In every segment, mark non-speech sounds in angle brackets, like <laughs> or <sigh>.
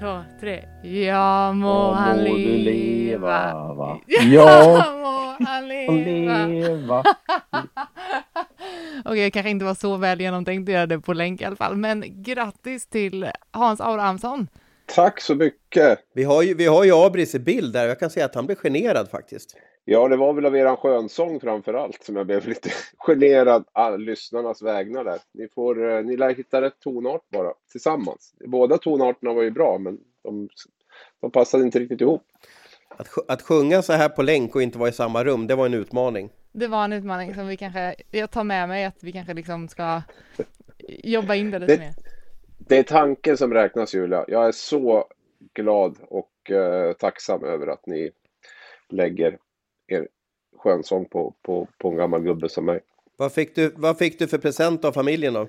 två, tre. Ja må han må leva. leva, va? <laughs> Ja Ja. må han leva. Leva. <laughs> Okej, det kanske inte var så väl genomtänkt att göra det på länk i alla fall. Men grattis till Hans Abrahamsson. Tack så mycket! Vi har ju, vi har ju Abris i bild där jag kan säga att han blev generad faktiskt. Ja, det var väl av eran skönsång framför allt som jag blev lite <laughs> generad all lyssnarnas vägnar där. Ni, får, eh, ni lär hitta rätt tonart bara tillsammans. Båda tonarterna var ju bra, men de, de passade inte riktigt ihop. Att, att sjunga så här på länk och inte vara i samma rum, det var en utmaning. Det var en utmaning som vi kanske, jag tar med mig att vi kanske liksom ska jobba in det lite Det- mer. Det är tanken som räknas, Julia. Jag är så glad och eh, tacksam över att ni lägger er skönsång på, på, på en gammal gubbe som mig. Vad fick du, vad fick du för present av familjen då?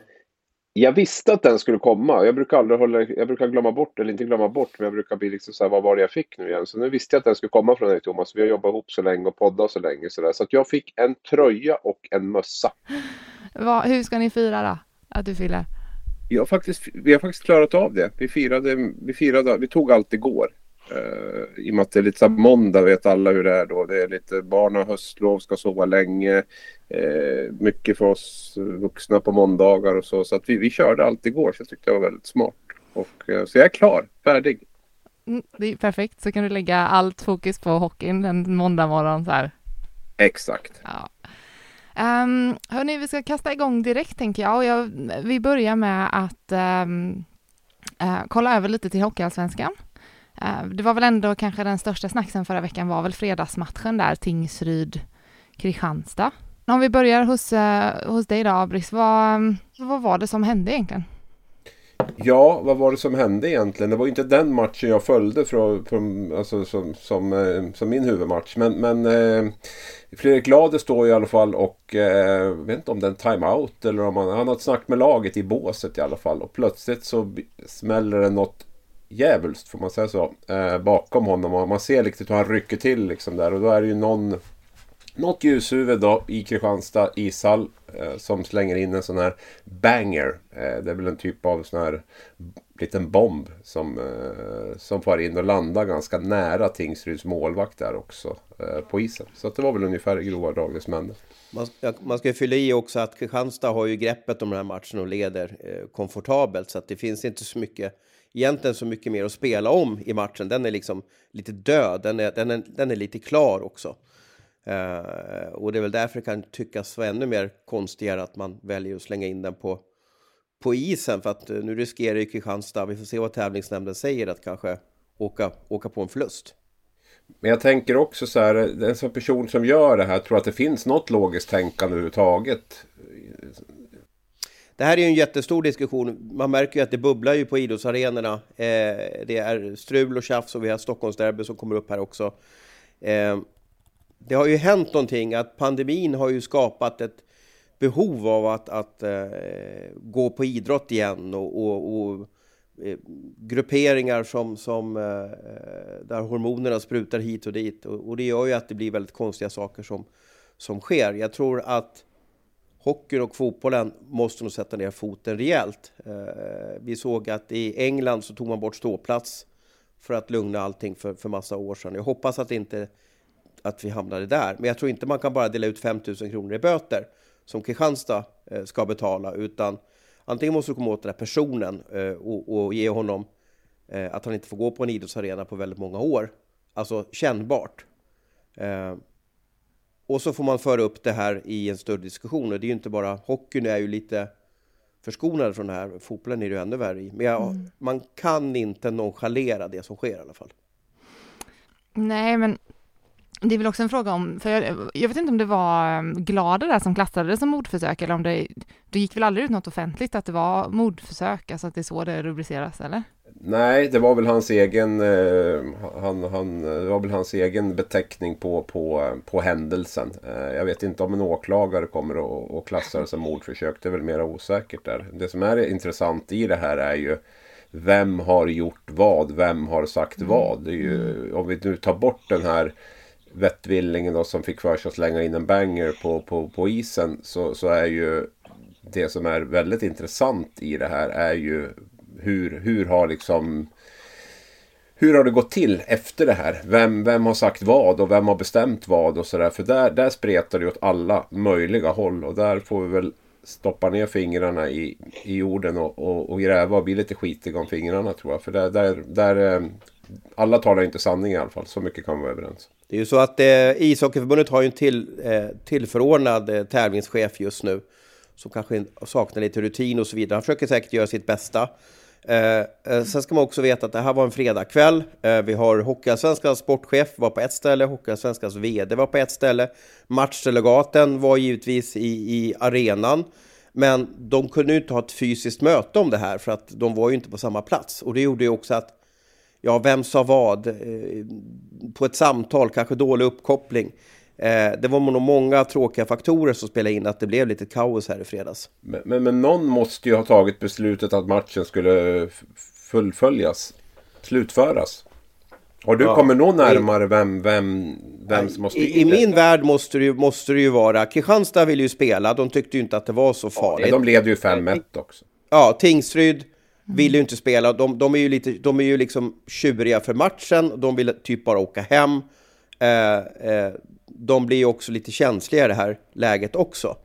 Jag visste att den skulle komma. Jag brukar aldrig hålla, jag brukar glömma bort, eller inte glömma bort, men jag brukar bli liksom så här, vad var det jag fick nu igen? Så nu visste jag att den skulle komma från dig Thomas. Vi har jobbat ihop så länge och poddat så länge så där. Så att jag fick en tröja och en mössa. Vad, hur ska ni fira då? Att du fyller? Jag har faktiskt, vi har faktiskt klarat av det. Vi firade, vi firade, vi tog allt igår. Uh, I och med att det är lite så måndag vet alla hur det är då. Det är lite barn har höstlov, ska sova länge. Eh, mycket för oss vuxna på måndagar och så. Så att vi, vi körde allt igår så jag tyckte det var väldigt smart. Och, eh, så jag är klar, färdig. Mm, det är perfekt, så kan du lägga allt fokus på hockeyn en måndag morgon så här. Exakt. Ja. Um, hörni, vi ska kasta igång direkt tänker jag. Och jag vi börjar med att eh, kolla över lite till Hockeyallsvenskan. Eh, det var väl ändå kanske den största snacksen förra veckan var väl fredagsmatchen där, Tingsryd-Kristianstad. Om vi börjar hos, eh, hos dig då, Abris, vad, vad var det som hände egentligen? Ja, vad var det som hände egentligen? Det var ju inte den matchen jag följde från, från, alltså, som, som, eh, som min huvudmatch. Men, men eh, Fredrik Glader står i alla fall och eh, jag vet inte om det är en timeout eller om han, han har ett snack med laget i båset i alla fall. Och plötsligt så smäller det något djävulskt får man säga så. Eh, bakom honom och man ser riktigt hur han rycker till liksom där. Och då är det ju någon något ljushuvud då i Kristianstad ishall eh, som slänger in en sån här banger. Eh, det är väl en typ av sån här liten bomb som, eh, som far in och landar ganska nära Tingsryds målvakt där också eh, på isen. Så att det var väl ungefär i grova drag det som hände. Man, man ska ju fylla i också att Kristianstad har ju greppet om den här matchen och leder eh, komfortabelt så att det finns inte så mycket egentligen så mycket mer att spela om i matchen. Den är liksom lite död, den är, den är, den är lite klar också. Uh, och det är väl därför det kan tyckas vara ännu mer konstigare att man väljer att slänga in den på, på isen för att eh, nu riskerar ju Kristianstad, vi får se vad tävlingsnämnden säger, att kanske åka, åka på en förlust. Men jag tänker också så här, eh, en sån person som gör det här tror att det finns något logiskt tänkande överhuvudtaget. Det här är ju en jättestor diskussion. Man märker ju att det bubblar ju på idrottsarenorna. Eh, det är strul och tjafs och vi har Stockholmsderby som kommer upp här också. Eh, det har ju hänt någonting, att pandemin har ju skapat ett behov av att, att eh, gå på idrott igen och, och, och eh, grupperingar som, som eh, där hormonerna sprutar hit och dit. Och, och det gör ju att det blir väldigt konstiga saker som, som sker. Jag tror att hockeyn och fotbollen måste nog sätta ner foten rejält. Eh, vi såg att i England så tog man bort ståplats för att lugna allting för, för massa år sedan. Jag hoppas att inte att vi hamnade där. Men jag tror inte man kan bara dela ut 5 000 kronor i böter som Kristianstad eh, ska betala, utan antingen måste du komma åt den här personen eh, och, och ge honom att han inte får gå på en idrottsarena på väldigt många år. Alltså kännbart. Och så får man föra upp det här i en större diskussion. Och det är ju inte bara hockeyn är ju lite förskonad från det här. Fotbollen är det ju ännu värre i. Men jag, man kan inte nonchalera det som sker i alla fall. Nej, men det är väl också en fråga om, för jag, jag vet inte om det var um, Glada där som klassade det som mordförsök eller om det, det gick väl aldrig ut något offentligt att det var mordförsök, alltså att det är så det rubriceras eller? Nej, det var väl hans egen, eh, han, han, det var väl hans egen beteckning på, på, på händelsen. Eh, jag vet inte om en åklagare kommer att, att klassa det som mordförsök, det är väl mer osäkert där. Det som är intressant i det här är ju vem har gjort vad? Vem har sagt mm. vad? Det är ju, om vi nu tar bort den här vettvillingen då, som fick för sig att slänga in en banger på, på, på isen så, så är ju det som är väldigt intressant i det här är ju hur, hur har liksom hur har det gått till efter det här? Vem, vem har sagt vad och vem har bestämt vad och sådär. För där, där spretar det åt alla möjliga håll och där får vi väl stoppa ner fingrarna i, i jorden och, och, och gräva och bli lite skitig om fingrarna tror jag. För där, där, där eh, alla talar inte sanning i alla fall. Så mycket kan vi vara överens. Det är ju så att eh, ishockeyförbundet har ju en till, eh, tillförordnad eh, tävlingschef just nu. Som kanske saknar lite rutin och så vidare. Han försöker säkert göra sitt bästa. Eh, eh, sen ska man också veta att det här var en fredagkväll. Eh, vi har Hockeyallsvenskans sportchef var på ett ställe, Hockeyallsvenskans VD var på ett ställe. Matchdelegaten var givetvis i, i arenan. Men de kunde inte ha ett fysiskt möte om det här för att de var ju inte på samma plats. Och det gjorde ju också att, ja, vem sa vad? Eh, på ett samtal, kanske dålig uppkoppling. Eh, det var nog många tråkiga faktorer som spelade in att det blev lite kaos här i fredags. Men, men, men någon måste ju ha tagit beslutet att matchen skulle fullföljas, slutföras. Har du ja. kommit någon närmare vem, vem, vem som styrt I, I min värld måste det, ju, måste det ju vara... Kristianstad ville ju spela, de tyckte ju inte att det var så farligt. Ja, de leder ju 5-1 också. Ja, Tingsryd vill ju inte spela. De, de, är ju lite, de är ju liksom tjuriga för matchen. De vill typ bara åka hem. Eh, eh, de blir ju också lite känsliga i det här läget också.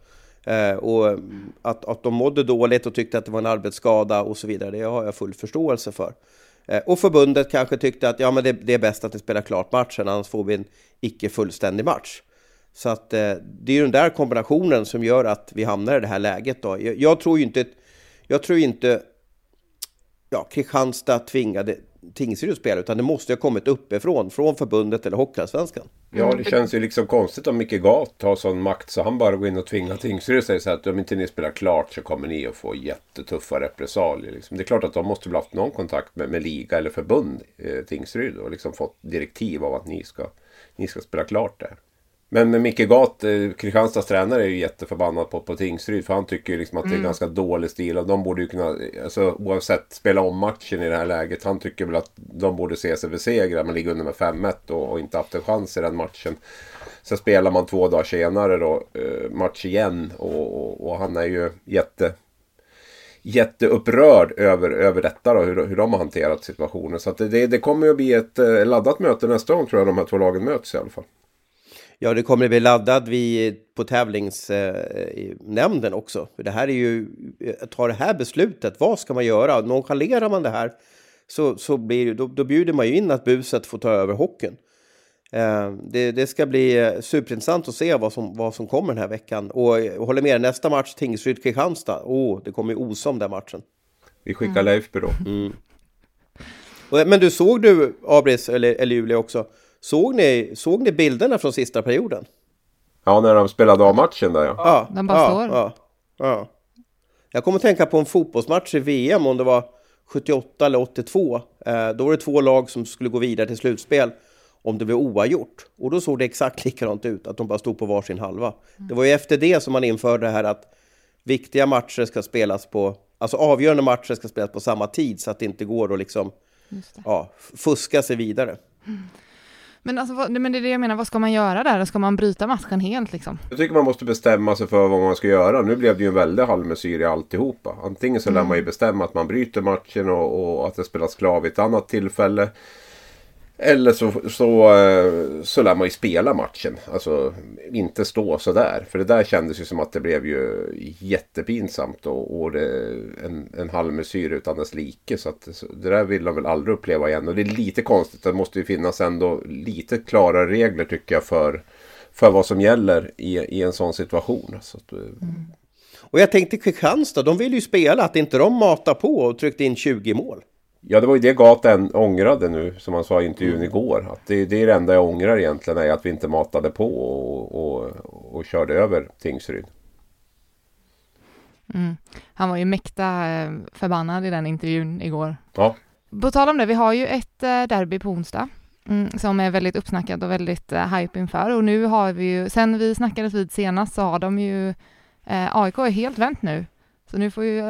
Eh, och att, att de mådde dåligt och tyckte att det var en arbetsskada och så vidare, det har jag full förståelse för. Eh, och förbundet kanske tyckte att ja, men det, det, är bäst att det spelar klart matchen, annars får vi en icke fullständig match. Så att eh, det är ju den där kombinationen som gör att vi hamnar i det här läget. Då. Jag, jag tror ju inte, jag tror inte ja, Kristianstad tvingade Tingsryd att spela, utan det måste ha kommit uppifrån, från förbundet eller Hockeyallsvenskan. Ja, det känns ju liksom konstigt om Micke Gat har sån makt så han bara går in och tvingar Tingsryd och säger så att om inte ni spelar klart så kommer ni att få jättetuffa repressalier. Liksom. Det är klart att de måste ha haft någon kontakt med, med liga eller förbund, eh, Tingsryd, och liksom fått direktiv av att ni ska, ni ska spela klart där. Men med Micke Gat, eh, Kristianstads tränare, är ju jätteförbannad på, på Tingsryd. För han tycker ju liksom att det är mm. ganska dålig stil. Och de borde ju kunna, alltså, oavsett, spela om matchen i det här läget. Han tycker väl att de borde se sig besegrade. Man ligger under med 5-1 och, och, inte haft en chans i den matchen. Sen spelar man två dagar senare då, eh, match igen. Och, och, och, han är ju jätte jätteupprörd över, över detta då, hur, hur de har hanterat situationen. Så det, det kommer ju att bli ett eh, laddat möte nästa gång tror jag de här två lagen möts i alla fall. Ja, det kommer att bli laddad vid, på tävlingsnämnden också. För det här är ju, att ta det här beslutet, vad ska man göra? Nonchalerar man det här så, så blir, då, då bjuder man ju in att buset får ta över hockeyn. Eh, det, det, ska bli eh, superintressant att se vad som, vad som kommer den här veckan. Och jag håller med, nästa match Tingsryd-Kristianstad, oh, det kommer ju osa om den matchen. Vi skickar mm. Leifby då. Mm. Men du, såg du, Abris, eller, eller Julia också, Såg ni, såg ni bilderna från sista perioden? Ja, när de spelade av matchen där ja. Ja, den bara ja, står. Ja, ja. Jag kommer att tänka på en fotbollsmatch i VM om det var 78 eller 82. Eh, då var det två lag som skulle gå vidare till slutspel om det blev oavgjort. Och då såg det exakt likadant ut, att de bara stod på varsin halva. Det var ju efter det som man införde det här att viktiga matcher ska spelas på, alltså avgörande matcher ska spelas på samma tid så att det inte går att liksom, ja, fuska sig vidare. Mm. <laughs> Men, alltså, men det är det jag menar, vad ska man göra där? Ska man bryta matchen helt liksom? Jag tycker man måste bestämma sig för vad man ska göra. Nu blev det ju en väldig halvmesyr i alltihopa. Antingen så mm. lär man ju bestämma att man bryter matchen och, och att det spelas klar vid ett annat tillfälle. Eller så, så, eh, så lär man ju spela matchen. Alltså inte stå sådär. För det där kändes ju som att det blev ju jättepinsamt. Och, och det, en, en halvmesyr utan dess like. Så, att, så det där vill de väl aldrig uppleva igen. Och det är lite konstigt. Det måste ju finnas ändå lite klara regler tycker jag för, för vad som gäller i, i en sån situation. Så att, eh, mm. Och jag tänkte Kristianstad, de vill ju spela. Att inte de matar på och tryckte in 20 mål. Ja, det var ju det Gaten ångrade nu, som han sa i intervjun mm. igår. Att det, det är det enda jag ångrar egentligen, är att vi inte matade på och, och, och körde över Tingsryd. Mm. Han var ju mäkta eh, förbannad i den intervjun igår. Ja. På tal om det, vi har ju ett eh, derby på onsdag mm, som är väldigt uppsnackat och väldigt uh, hype inför och nu har vi ju, sen vi snackades vid senast så har de ju, eh, AIK är helt vänt nu. Så nu får ju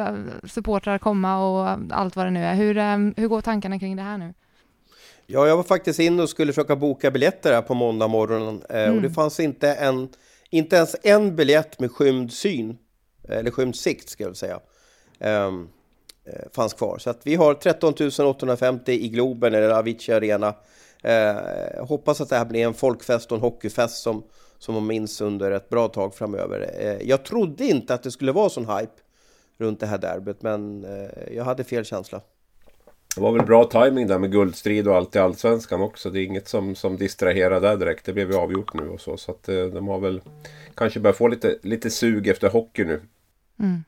supportrar komma och allt vad det nu är. Hur, hur går tankarna kring det här nu? Ja, jag var faktiskt in och skulle försöka boka biljetter här på måndag morgonen mm. och det mm. fanns inte, en, inte ens en biljett med skymd syn eller skymd sikt ska jag säga, um, fanns kvar. Så att vi har 13 850 i Globen eller Avicii Arena. Uh, hoppas att det här blir en folkfest och en hockeyfest som, som man minns under ett bra tag framöver. Uh, jag trodde inte att det skulle vara sån hype runt det här derbyt, men uh, jag hade fel känsla. Det var väl bra timing där med guldstrid och allt i Allsvenskan också. Det är inget som, som distraherar där direkt. Det blev ju avgjort nu och så. Så att de har väl kanske börjat få lite, lite sug efter hockey nu. Mm.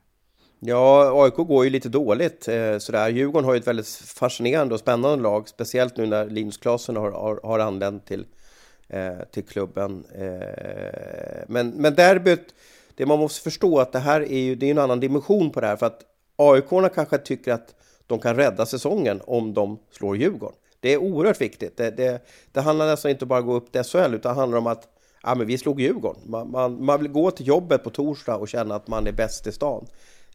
Ja, AIK går ju lite dåligt eh, sådär. Djurgården har ju ett väldigt fascinerande och spännande lag, speciellt nu när Linus Klasen har, har, har anlänt till, eh, till klubben. Eh, men, men derbyt, det man måste förstå att det här är ju det är en annan dimension på det här, för att aik kanske tycker att de kan rädda säsongen om de slår Djurgården. Det är oerhört viktigt. Det, det, det handlar nästan inte bara om att gå upp till SHL, utan det handlar om att ja, men vi slog Djurgården. Man, man, man, vill gå till jobbet på torsdag och känna att man är bäst i stan.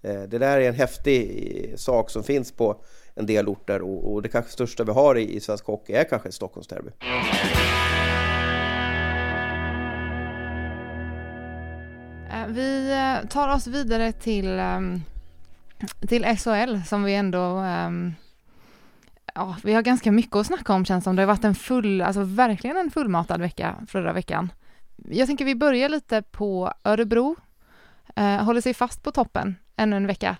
Eh, det där är en häftig eh, sak som finns på en del orter och, och det kanske största vi har i, i svensk hockey är kanske ett Stockholmsderby. Vi eh, tar oss vidare till, ehm, till SHL som vi ändå ehm, Ja, vi har ganska mycket att snacka om känns som. Det har varit en full, alltså verkligen en fullmatad vecka förra veckan jag tänker vi börjar lite på Örebro. Eh, håller sig fast på toppen ännu en vecka,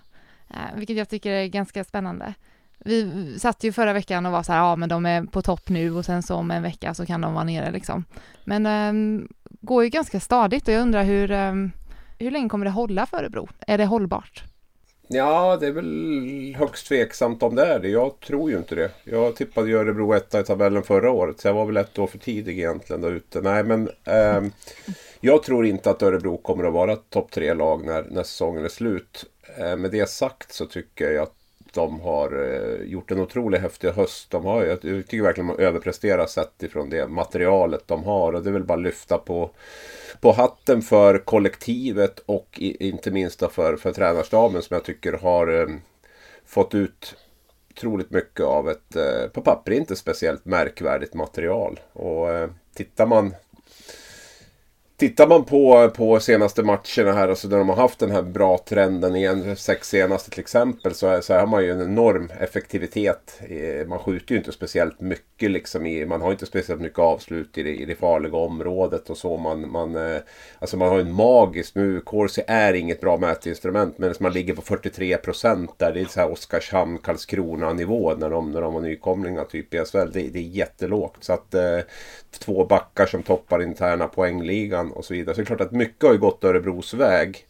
eh, vilket jag tycker är ganska spännande. Vi satt ju förra veckan och var så här, ja men de är på topp nu och sen så om en vecka så kan de vara nere liksom. Men eh, går ju ganska stadigt och jag undrar hur, ehm, hur länge kommer det hålla för Örebro? Är det hållbart? Ja, det är väl högst tveksamt om det är det. Jag tror ju inte det. Jag tippade ju Örebro etta i tabellen förra året. Så jag var väl ett år för tidig egentligen där ute. Nej, men eh, jag tror inte att Örebro kommer att vara topp tre-lag när, när säsongen är slut. Eh, med det sagt så tycker jag att de har eh, gjort en otroligt häftig höst. De har, jag tycker verkligen de har överpresterat sett ifrån det materialet de har. Och det är väl bara att lyfta på på hatten för kollektivet och inte minst för, för tränarstaben som jag tycker har eh, fått ut otroligt mycket av ett, eh, på papper inte speciellt märkvärdigt material. Och eh, tittar man Tittar man på, på senaste matcherna här, alltså där de har haft den här bra trenden igen, sex senaste till exempel, så, är, så har man ju en enorm effektivitet. Eh, man skjuter ju inte speciellt mycket liksom i, man har inte speciellt mycket avslut i det, i det farliga området och så. Man, man, eh, alltså man har en magisk, nu Corsi är inget bra mätinstrument, men man ligger på 43 procent där. Det är så här Oskarshamn, Karlskrona nivå när de, när de var nykomlingar typ i SHL. Det, det är jättelågt. Så att eh, två backar som toppar interna poängligan och så vidare. Så det är klart att mycket har ju gått Örebros väg.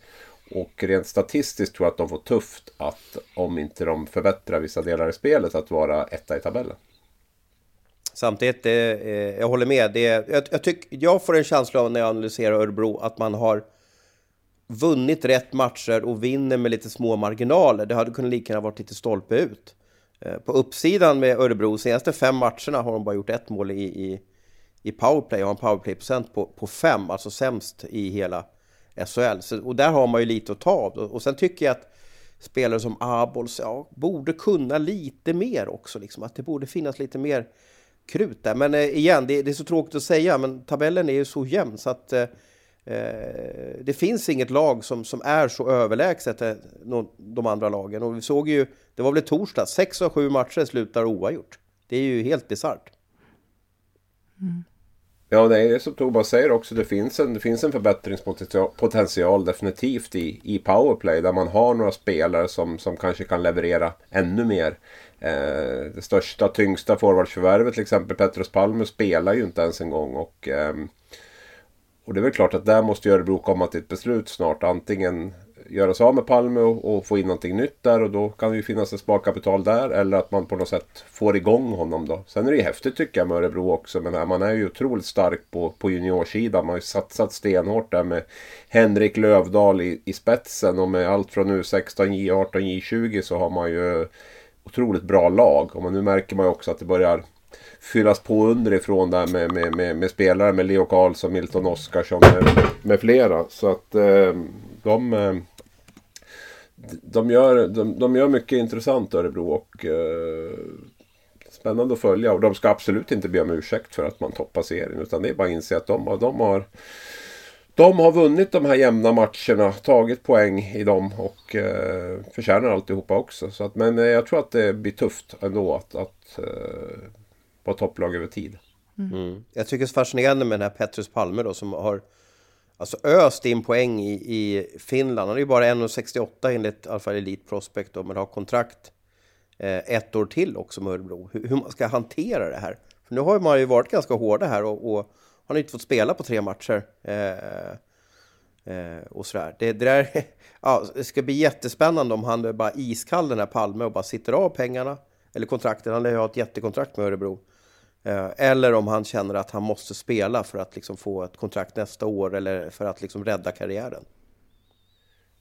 Och rent statistiskt tror jag att de får tufft att, om inte de förbättrar vissa delar i spelet, att vara etta i tabellen. Samtidigt, eh, jag håller med. Det, jag, jag, tyck, jag får en känsla av när jag analyserar Örebro att man har vunnit rätt matcher och vinner med lite små marginaler. Det hade kunnat lika gärna varit lite stolpe ut. Eh, på uppsidan med Örebro, senaste fem matcherna har de bara gjort ett mål i, i i powerplay och har en powerplay-procent på, på fem, alltså sämst i hela SHL. Så, och där har man ju lite att ta av. Och sen tycker jag att spelare som Abols ja, borde kunna lite mer också, liksom, att det borde finnas lite mer krut där. Men eh, igen, det, det, är så tråkigt att säga, men tabellen är ju så jämn så att eh, eh det finns inget lag som, som är så överlägset eh, de andra lagen. Och vi såg ju, det var väl torsdag, sex av sju matcher slutar oavgjort. Det är ju helt bisarrt. Mm. Ja, det är som Tobias säger också. Det finns en, det finns en förbättringspotential definitivt i, i powerplay. Där man har några spelare som, som kanske kan leverera ännu mer. Eh, det största, tyngsta forwardsförvärvet till exempel, Petrus Palme, spelar ju inte ens en gång. Och, eh, och det är väl klart att där måste Örebro komma till ett beslut snart. Antingen göra sig av med Palme och, och, få in någonting nytt där och då kan det ju finnas ett sparkapital där eller att man på något sätt får igång honom då. Sen är det ju häftigt tycker jag med Örebro också men man är ju otroligt stark på, på juniorsidan. Man har ju satsat stenhårt där med Henrik Lövdahl i, i spetsen och med allt från U16, J18, J20 så har man ju otroligt bra lag. Och nu märker man ju också att det börjar fyllas på underifrån där med, med, med, med spelare med Leo Karlsson, Milton Oskarsson med, med flera. Så att eh, de, eh, de, gör, de, de gör mycket intressant Örebro och eh, spännande att följa. Och de ska absolut inte be om ursäkt för att man toppar serien. Utan det är bara att inse att de, de har de har vunnit de här jämna matcherna, tagit poäng i dem och eh, förtjänar alltihopa också. Så att, men eh, jag tror att det blir tufft ändå att, att eh, vara topplag över tid. Mm. Mm. Jag tycker det är fascinerande med den här Petrus Palme då som har alltså öst in poäng i, i Finland. Han är ju bara 1,68 enligt i alla fall Elite Prospect då, men har kontrakt eh, ett år till också med Örebro. Hur, hur, man ska hantera det här. För nu har man ju varit ganska hårda här och, och han har inte fått spela på tre matcher. Eh, eh, och sådär. Det, det, där, <laughs> ja, det ska bli jättespännande om han är bara iskall den här Palme och bara sitter av pengarna. Eller kontrakten, han lär ju ha ett jättekontrakt med Örebro. Eh, eller om han känner att han måste spela för att liksom få ett kontrakt nästa år eller för att liksom rädda karriären.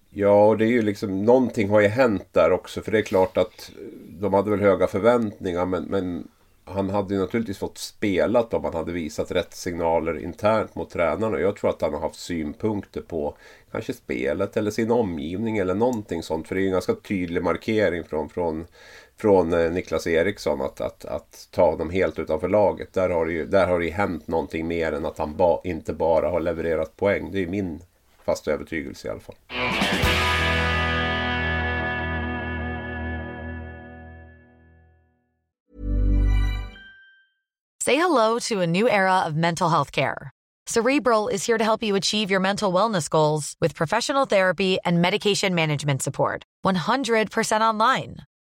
Ja, och det är ju liksom, någonting har ju hänt där också. För det är klart att de hade väl höga förväntningar men, men han hade ju naturligtvis fått spelat om han hade visat rätt signaler internt mot tränarna. Jag tror att han har haft synpunkter på kanske spelet eller sin omgivning eller någonting sånt. För det är ju en ganska tydlig markering från, från, från eh, Niklas Eriksson att, att, att ta honom helt utanför laget. Där har det ju, där har det ju hänt någonting mer än att han ba, inte bara har levererat poäng. Det är min fasta övertygelse i alla fall. Say hello to a new era of mental health care. Cerebral is here to help you achieve your mental wellness goals with professional therapy and medication management support. 100% online.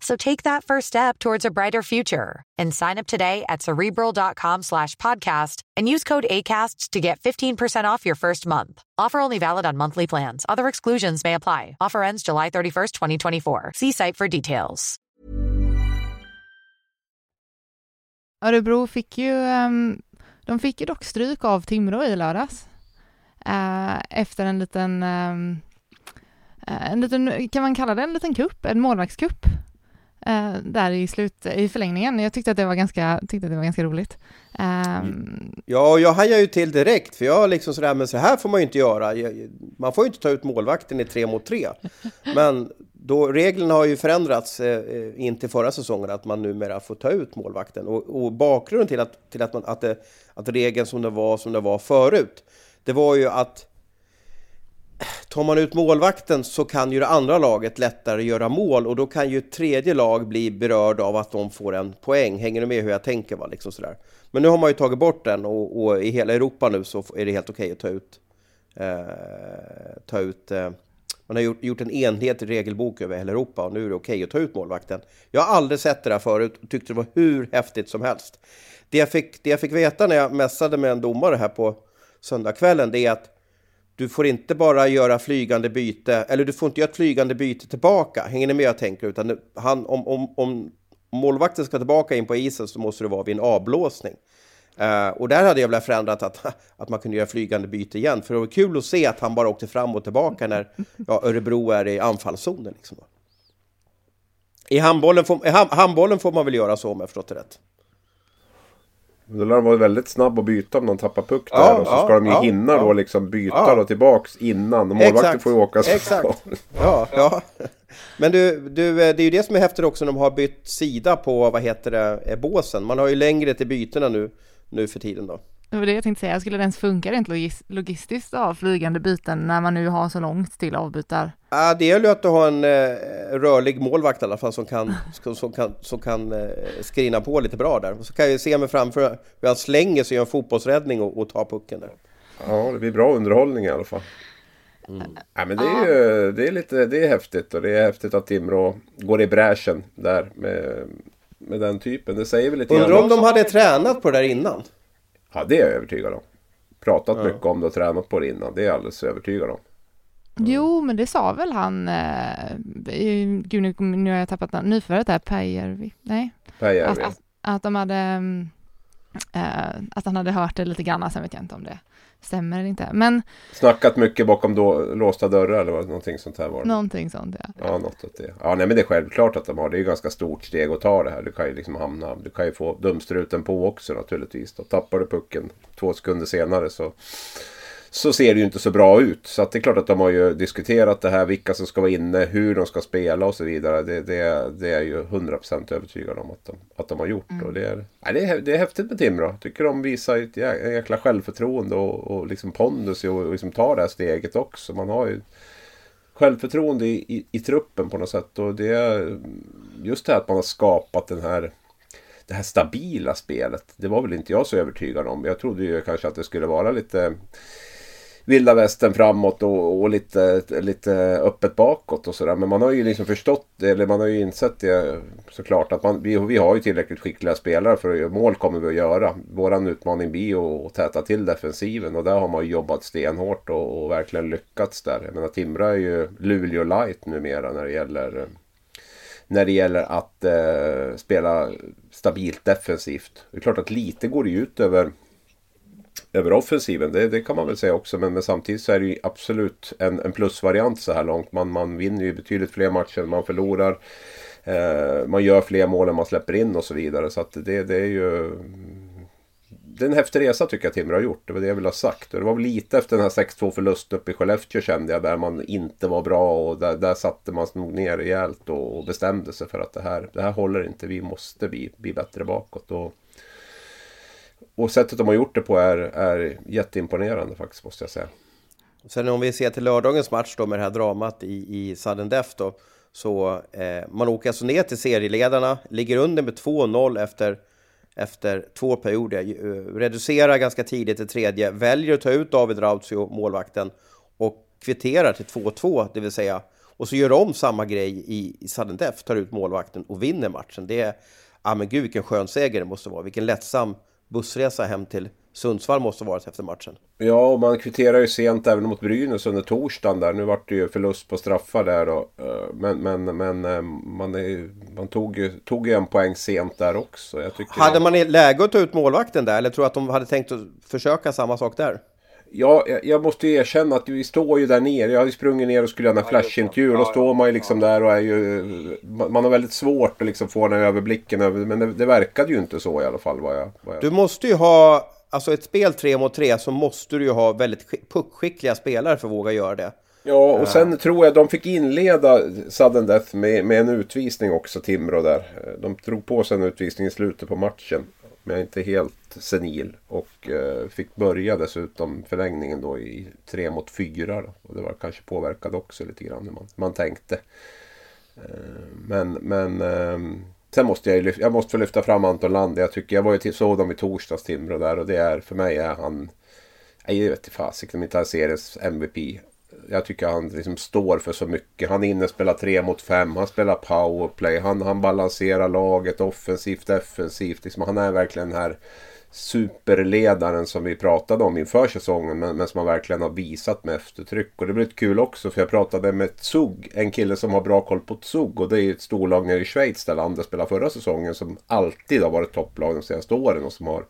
So take that first step towards a brighter future and sign up today at cerebral.com slash podcast and use code ACasts to get 15% off your first month. Offer only valid on monthly plans. Other exclusions may apply. Offer ends July 31st, 2024. See site for details. Örebro fick ju um, De fick ju dock stryk av Timrå i lördags. Uh, efter en liten, um, en liten, kan man kalla det en liten kupp, en målvaktskupp? Eh, där i slut, i förlängningen. Jag tyckte att det var ganska, tyckte att det var ganska roligt. Um, ja, jag hajade ju till direkt, för jag liksom sådär, men så här får man ju inte göra. Man får ju inte ta ut målvakten i tre mot tre. Men då, reglerna har ju förändrats eh, eh, in till förra säsongen, att man numera får ta ut målvakten. Och, och bakgrunden till, att, till att, man, att, det, att regeln som det var som det var förut, det var ju att tar man ut målvakten så kan ju det andra laget lättare göra mål och då kan ju tredje lag bli berörd av att de får en poäng. Hänger du med hur jag tänker? Va? Liksom sådär. Men nu har man ju tagit bort den och, och i hela Europa nu så är det helt okej okay att ta ut, eh, ta ut eh, man har gjort, gjort en enhetlig regelbok över hela Europa och nu är det okej okay att ta ut målvakten. Jag har aldrig sett det där förut och tyckte det var hur häftigt som helst. Det jag fick, det jag fick veta när jag mässade med en domare här på söndagskvällen, det är att du får inte bara göra flygande byte, eller du får inte göra ett flygande byte tillbaka. Hänger ni med jag tänker? Utan han, om, om, om målvakten ska tillbaka in på isen så måste det vara vid en avblåsning. Uh, och där hade jag velat förändrat att, <laughs> att man kunde göra flygande byte igen. För det var kul att se att han bara åkte fram och tillbaka när ja, Örebro är i anfallszonen. Liksom. I handbollen får, i handbollen får man väl göra så om jag förstått det rätt. Då lär de vara väldigt snabb att byta om de tappar puck där. Ja, och så ska ja, de ju ja, hinna ja, då liksom byta då tillbaks innan. Målvakten får ju åka så. Exakt. <laughs> Ja, ja. Men du, du, det är ju det som är häftigt också när de har bytt sida på, vad heter det, båsen. Man har ju längre till bytena nu, nu för tiden då. Det var det jag tänkte säga, skulle det ens funka rent logis logistiskt ha flygande byten när man nu har så långt till avbytar? Ja, det gäller ju att du har en eh, rörlig målvakt i alla fall som kan, som kan, som kan eh, skrina på lite bra där. Så kan jag ju se mig framför hur han slänger sig i en fotbollsräddning och, och tar pucken där. Ja, det blir bra underhållning i alla fall. Mm. Ja, men det är ju det är lite, det är häftigt och det är häftigt att Timrå går i bräschen där med, med den typen. Det säger väl lite Undrar om de hade tränat på det där innan? Ja, det är jag övertygad om. Pratat ja. mycket om det och tränat på det innan. Det är jag alldeles övertygad om. Mm. Jo, men det sa väl han, eh, gud nu, har jag tappat namn, nyförvärvet där, Päijärvi, nej? Päijärvi. Att, att, att de hade, äh, att han hade hört det lite grann, sen vet jag inte om det stämmer eller inte. Men... Snackat mycket bakom då, låsta dörrar eller någonting sånt här var det. Någonting sånt ja. Ja, något åt det. Ja, nej men det är självklart att de har. Det är ju ganska stort steg att ta det här. Du kan ju liksom hamna, du kan ju få dumstruten på också naturligtvis. Då tappar du pucken två sekunder senare så så ser det ju inte så bra ut. Så det är klart att de har ju diskuterat det här, vilka som ska vara inne, hur de ska spela och så vidare. Det, det, det är ju 100% övertygad om att de, att de har gjort. Mm. Och det, är, nej, det, är, det är häftigt med Timrå. Tycker de visar ett jäkla självförtroende och, och liksom pondus och, och liksom tar det här steget också. Man har ju självförtroende i, i, i truppen på något sätt. Och det är just det här att man har skapat den här det här stabila spelet. Det var väl inte jag så övertygad om. Jag trodde ju kanske att det skulle vara lite vilda västern framåt och, och, lite, lite öppet bakåt och sådär. Men man har ju liksom förstått, eller man har ju insett det såklart att man, vi, vi har ju tillräckligt skickliga spelare för att göra mål kommer vi att göra. Våran utmaning blir att täta till defensiven och där har man ju jobbat stenhårt och, och verkligen lyckats där. Jag menar Timrå är ju Luleå light numera när det gäller när det gäller att eh, spela stabilt defensivt. Det är klart att lite går det ut över över offensiven. Det, det, kan man väl säga också. Men, men, samtidigt så är det ju absolut en, en plusvariant så här långt. Man, man vinner ju betydligt fler matcher än man förlorar. Eh, man gör fler mål än man släpper in och så vidare. Så att det, det är ju... Det är en häftig resa tycker jag Timrå har gjort. Det var det jag ville ha sagt. Och det var väl lite efter den här 6-2 förlusten uppe i Skellefteå kände jag. Där man inte var bra och där, där satte man nog ner rejält och, och bestämde sig för att det här, det här håller inte. Vi måste bli, bli bättre bakåt. Och, och sättet de har gjort det på är, är jätteimponerande faktiskt måste jag säga. Sen om vi ser till lördagens match då med det här dramat i, i sudden death då. Så eh, man åker alltså ner till serieledarna, ligger under med 2-0 efter, efter två perioder. Eh, reducerar ganska tidigt till tredje, väljer att ta ut David Rautio, målvakten, och kvitterar till 2-2, det vill säga. Och så gör de samma grej i, i sudden death, tar ut målvakten och vinner matchen. Det är, ja men gud vilken skön seger det måste vara, vilken lättsam bussresa hem till Sundsvall måste varit efter matchen. Ja, och man kvitterar ju sent även mot Brynäs under torsdagen där. Nu vart det ju förlust på straffar där då. Eh, men, men, men eh, man, är, man tog, ju, tog ju en poäng sent där också. hade man läge att ta ut målvakten där? Eller tror du att de hade tänkt att försöka samma sak där? Ja, jag måste ju erkänna att vi står ju där nere. Jag har ju sprungit ner och skulle göra en flashintervju. Och då står man ju liksom där och är ju... Man har väldigt svårt att liksom få den här överblicken. Men det, det verkade ju inte så i alla fall. Vad jag, vad jag... Du måste ju ha... Alltså ett spel tre mot tre så måste du ju ha väldigt puckskickliga spelare för att våga göra det. Ja, och sen tror jag de fick inleda sudden death med, med en utvisning också, Timrå där. De drog på sig en utvisning i slutet på matchen. Men jag är inte helt senil. Och eh, fick börja dessutom förlängningen då i tre mot fyra. Då. Och det var kanske påverkade också lite grann hur man, man tänkte. Eh, men men eh, sen måste jag, jag måste få lyfta fram Anton Land. Jag tycker jag var ju till, såg dem i torsdags Timrå där och det är för mig är han jag vet inte fasiken om inte han seriens MVP jag tycker han liksom står för så mycket. Han är inne och spelar tre mot fem. Han spelar powerplay. Han, han balanserar laget offensivt, defensivt. Liksom, han är verkligen den här superledaren som vi pratade om inför säsongen. Men, men som han verkligen har visat med eftertryck. Och det blir lite kul också för jag pratade med Zug. En kille som har bra koll på Zug. Och det är ett storlag nere i Schweiz där landet spelade förra säsongen. Som alltid har varit topplag de senaste åren. Och som har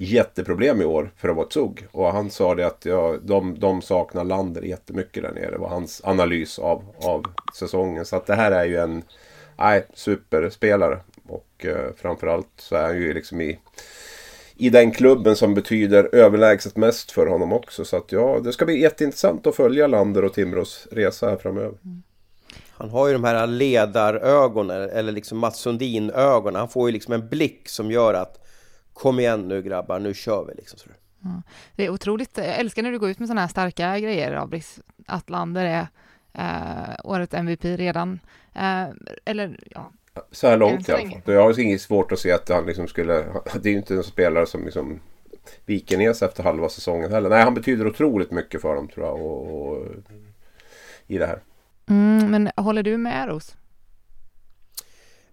jätteproblem i år för att vara ett SUG. Och han sa det att ja, de, de saknar Lander jättemycket där nere. Det var hans analys av, av säsongen. Så att det här är ju en nej, superspelare. Och eh, framförallt så är han ju liksom i, i den klubben som betyder överlägset mest för honom också. Så att ja, det ska bli jätteintressant att följa Lander och Timrås resa här framöver. Han har ju de här ledarögonen, eller liksom Mats Sundin-ögonen. Han får ju liksom en blick som gör att Kom igen nu grabbar, nu kör vi liksom. Ja. Det är otroligt, jag älskar när du går ut med sådana här starka grejer, Abris. Att Lander är eh, årets MVP redan. Eh, eller ja. Så här långt i alla fall. Jag har inget svårt att se att han liksom skulle... Det är ju inte en spelare som liksom viker ner sig efter halva säsongen heller. Nej, han betyder otroligt mycket för dem tror jag. Och, och I det här. Mm, men håller du med Ros?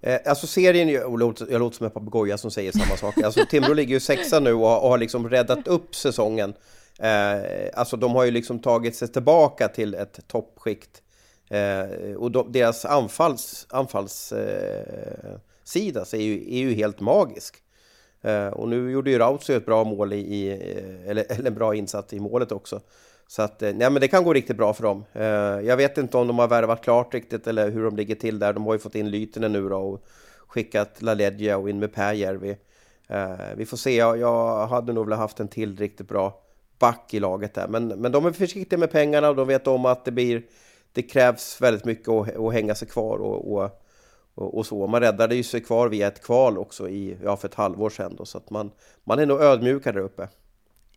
Eh, alltså serien, jag låter, jag låter som en papegoja som säger samma sak. Alltså Timrå ligger ju sexa nu och, och har liksom räddat upp säsongen. Eh, alltså de har ju liksom tagit sig tillbaka till ett toppskikt. Eh, och de, deras anfalls, anfallssida eh, är, ju, är ju helt magisk. Eh, och nu gjorde ju Rautio ett bra mål i, i eller, eller en bra insats i målet också. Så att, eh, nej men det kan gå riktigt bra för dem. Eh, jag vet inte om de har värvat klart riktigt eller hur de ligger till där. De har ju fått in Lytinen nu då och skickat LaLeggia och in med Pääjärvi. Eh, vi får se, jag hade nog velat haft en till riktigt bra back i laget där. Men, men de är försiktiga med pengarna och de vet om att det blir det krävs väldigt mycket att, att hänga sig kvar och, och, och, så. Man räddade ju sig kvar via ett kval också i, ja, för ett halvår sedan då, så att man, man är nog ödmjukare där uppe.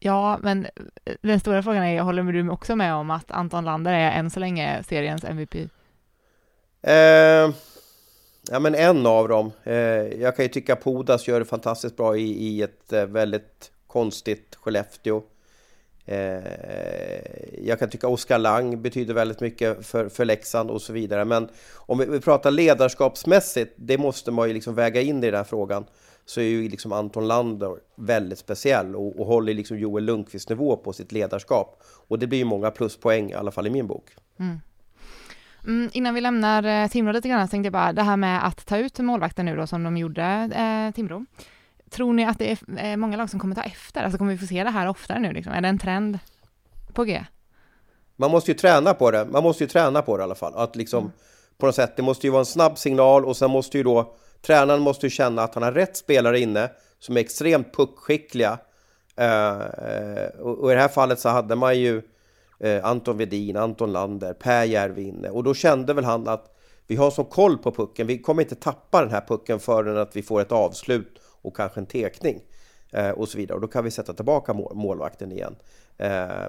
Ja, men eh, den stora frågan är, håller du också med om att Anton Lander är än så länge seriens MVP? Eh, ja, men en av dem. Eh, jag kan ju tycka Podas gör det fantastiskt bra i, i ett eh, väldigt konstigt Skellefteå. Eh, jag kan tycka Oskar Lang betyder väldigt mycket för, för Leksand och så vidare. Men om vi, vi pratar ledarskapsmässigt, det måste man ju liksom väga in i den här frågan så är ju liksom Anton Lander väldigt speciell och, och håller liksom Joel Lundqvist nivå på sitt ledarskap. Och det blir ju många pluspoäng, i alla fall i min bok. Mm. Mm, innan vi lämnar eh, Timrå lite grann tänkte jag bara det här med att ta ut målvakten nu då som de gjorde, eh, Timrå. Tror ni att det är eh, många lag som kommer ta efter? Alltså kommer vi få se det här oftare nu liksom? Är det en trend på G? Man måste ju träna på det. Man måste ju träna på det i alla fall. Att liksom mm. på något sätt, det måste ju vara en snabb signal och sen måste ju då Tränaren måste ju känna att han har rätt spelare inne som är extremt puckskickliga. Eh, eh, och, i det här fallet så hade man ju eh, Anton Vedin, Anton Lander, Per Järvi inne. Och då kände väl han att vi har så koll på pucken, vi kommer inte tappa den här pucken förrän att vi får ett avslut och kanske en tekning. Och så vidare. Och då kan vi sätta tillbaka mål, målvakten igen.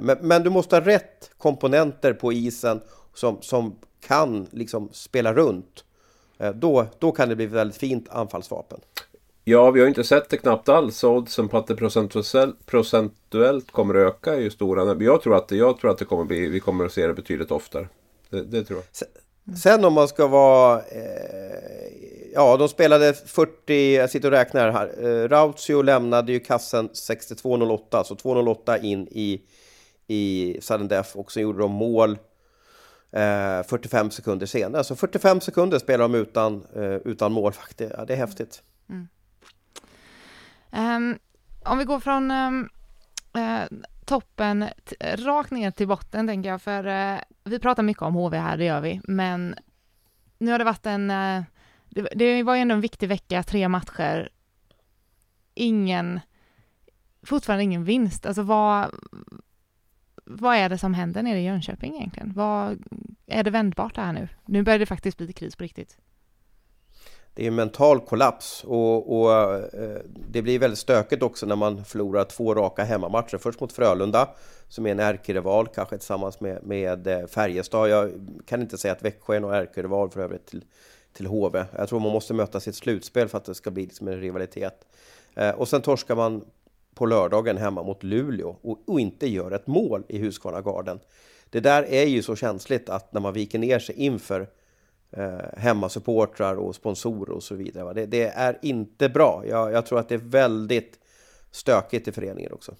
Men, men, du måste ha rätt komponenter på isen som, som kan liksom spela runt. Eh, då, då kan det bli ett väldigt fint anfallsvapen. Ja, vi har inte sett det knappt alls. Oddsen på att det procentuellt, kommer att öka är ju stora. Jag tror att det, jag tror att det kommer bli, vi kommer att se det betydligt oftare. Det, det tror jag. Sen, sen om man ska vara... Eh, ja, de spelade 40... Jag sitter och räknar här. Eh, Rautio lämnade ju kassen 62.08, så 2.08 in i, i sudden death och så gjorde de mål Eh, 45 sekunder senare. Alltså, Så 45 sekunder spelar de utan, eh, utan målvakt. Det, ja, det är häftigt. Mm. Um, om vi går från um, uh, toppen rakt ner till botten tänker jag, för uh, vi pratar mycket om HV här, det gör vi, men nu har det varit en, uh, det, det, var ju ändå en viktig vecka, tre matcher, ingen, fortfarande ingen vinst. Alltså vad, vad är det som händer nere i Jönköping egentligen? Vad, är det vändbart det här nu? Nu börjar det faktiskt bli kris på riktigt. Det är en mental kollaps och, och eh, det blir väldigt stökigt också när man förlorar två raka hemmamatcher. Först mot Frölunda som är en ärkerival, kanske tillsammans med, med eh, Färjestad. Jag kan inte säga att Växjö är någon ärkerival för övrigt till, till HV. Jag tror man måste möta sitt slutspel för att det ska bli liksom en rivalitet. Eh, och sen torskar man på lördagen hemma mot Luleå och, och inte gör ett mål i Husqvarna Garden. Det där är ju så känsligt att när man viker ner sig inför eh, hemmasupportrar och sponsorer och så vidare. Det, det, är inte bra. Jag, jag tror att det är väldigt stökigt i föreningen också.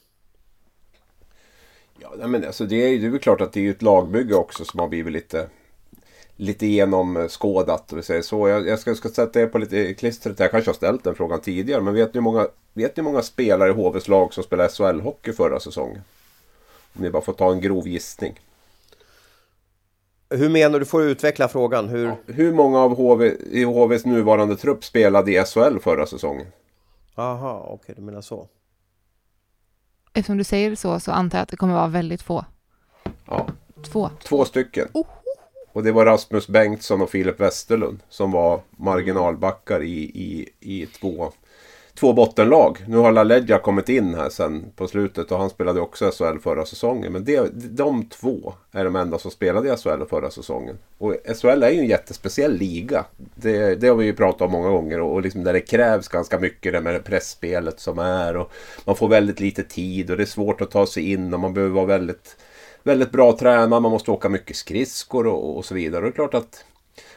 Ja, men alltså det är väl klart att det är ett lagbygge också som har blivit lite lite genomskådat. Vi säger så. Jag, jag ska, ska sätta er på lite klistret. Jag kanske har ställt den frågan tidigare. Men vet ni hur många, vet ni många spelare i HVs lag som spelade SHL-hockey förra säsongen? Om ni bara får ta en grov gissning. Hur menar du? får utveckla frågan. Hur, ja, hur många av HV, i HVs nuvarande trupp spelade i SHL förra säsongen? Aha, okej, okay, du menar så. Eftersom du säger så så antar jag att det kommer vara väldigt få. Ja. Två. Två stycken. Oh. Och det var Rasmus Bengtsson och Filip Westerlund som var marginalbackar i, i, i två, två bottenlag. Nu har LaLeggia kommit in här sen på slutet och han spelade också SHL förra säsongen. Men det, de två är de enda som spelade i SHL förra säsongen. Och SHL är ju en jättespeciell liga. Det, det har vi ju pratat om många gånger och liksom där det krävs ganska mycket det med det pressspelet som är. Och man får väldigt lite tid och det är svårt att ta sig in och man behöver vara väldigt, väldigt bra tränad. Man måste åka mycket skridskor och, och så vidare. Och det är klart att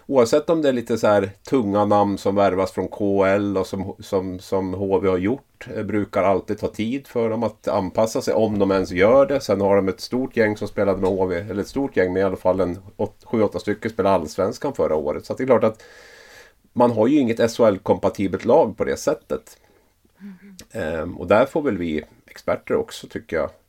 Oavsett om det är lite så här tunga namn som värvas från KL och som, som, som HV har gjort. Det brukar alltid ta tid för dem att anpassa sig om de ens gör det. Sen har de ett stort gäng som spelade med HV. Eller ett stort gäng, men i alla fall en 7-8 stycken spelade Allsvenskan förra året. Så det är klart att man har ju inget SHL-kompatibelt lag på det sättet. Mm. Um, och där får väl vi experter också tycker jag Eh,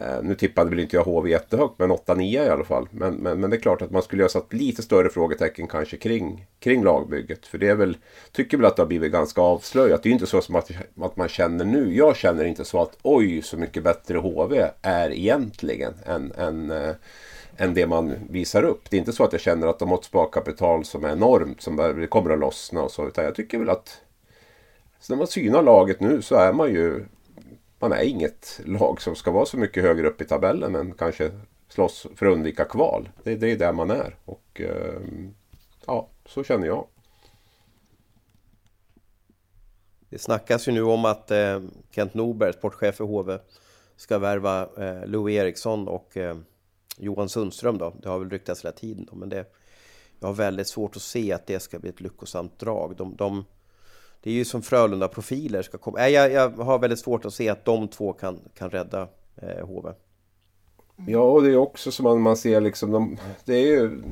Eh, nu tippade väl inte jag HV jättehögt, men 8-9 i alla fall. Men, men, men, det är klart att man skulle ha satt lite större frågetecken kanske kring, kring lagbygget. För det är väl, tycker väl att det har blivit ganska avslöjat. Det är ju inte så som att, att man känner nu. Jag känner inte så att oj, så mycket bättre HV är egentligen än, än, äh, än det man visar upp. Det är inte så att jag känner att de har ett sparkapital som är enormt, som kommer att lossna och så. Utan jag tycker väl att så när man synar laget nu så är man ju man är inget lag som ska vara så mycket högre upp i tabellen än kanske slåss för att undvika kval. Det, det är där man är och eh, ja, så känner jag. Det snackas ju nu om att eh, Kent Norberg, sportchef för HV, ska värva eh, Louis Eriksson och eh, Johan Sundström då. Det har väl ryktats hela tiden då, men det, jag har väldigt svårt att se att det ska bli ett lyckosamt drag. De, de det är ju som Frölunda-profiler ska komma. Nej, jag, jag, har väldigt svårt att se att de två kan, kan rädda eh, HV. Ja, och det är också som man, man ser liksom, de, det är ju...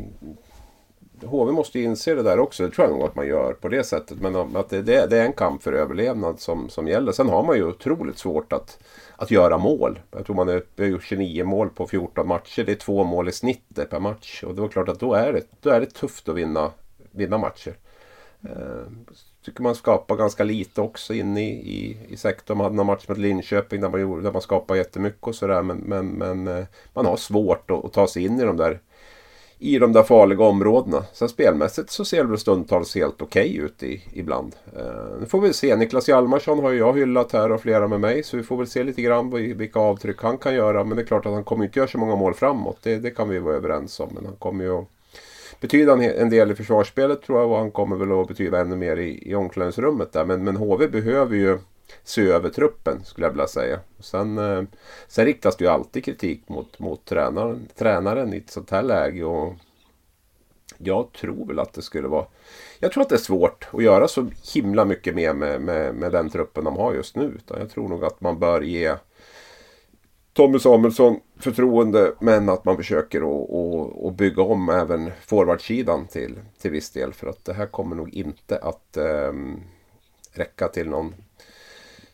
HV måste ju inse det där också, det tror jag nog att man gör på det sättet. Men att det, det, det är en kamp för överlevnad som, som gäller. Sen har man ju otroligt svårt att, att göra mål. Jag tror man är uppe i 29 mål på 14 matcher. Det är två mål i snitt per match. Och det var klart att då är det, då är det tufft att vinna, vinna matcher. Eh, Tycker man skapar ganska lite också inne i, i, i sektorn. Man hade någon match mot Linköping där man, gjorde, där man skapade jättemycket och sådär. Men, men, men eh, man har svårt att, att, ta sig in i de där i de där farliga områdena. Sen spelmässigt så ser det väl stundtals helt okej okay ut i, ibland. Eh, nu får vi se. Niklas Hjalmarsson har ju jag hyllat här och flera med mig. Så vi får väl se lite grann vilka avtryck han kan göra. Men det är klart att han kommer inte göra så många mål framåt. Det, det kan vi vara överens om. Men han kommer ju att betyda en del i försvarsspelet tror jag och han kommer väl att betyda ännu mer i, i omklädningsrummet där. Men, men HV behöver ju se över truppen skulle jag vilja säga. Sen, eh, sen riktas det ju alltid kritik mot, mot tränaren, tränaren i ett sånt här läge. Och jag tror väl att det skulle vara... Jag tror att det är svårt att göra så himla mycket mer med, med, med den truppen de har just nu. Utan jag tror nog att man bör ge Tommy Samuelsson förtroende men att man försöker att bygga om även forwardsidan till, till viss del. För att det här kommer nog inte att eh, räcka till någon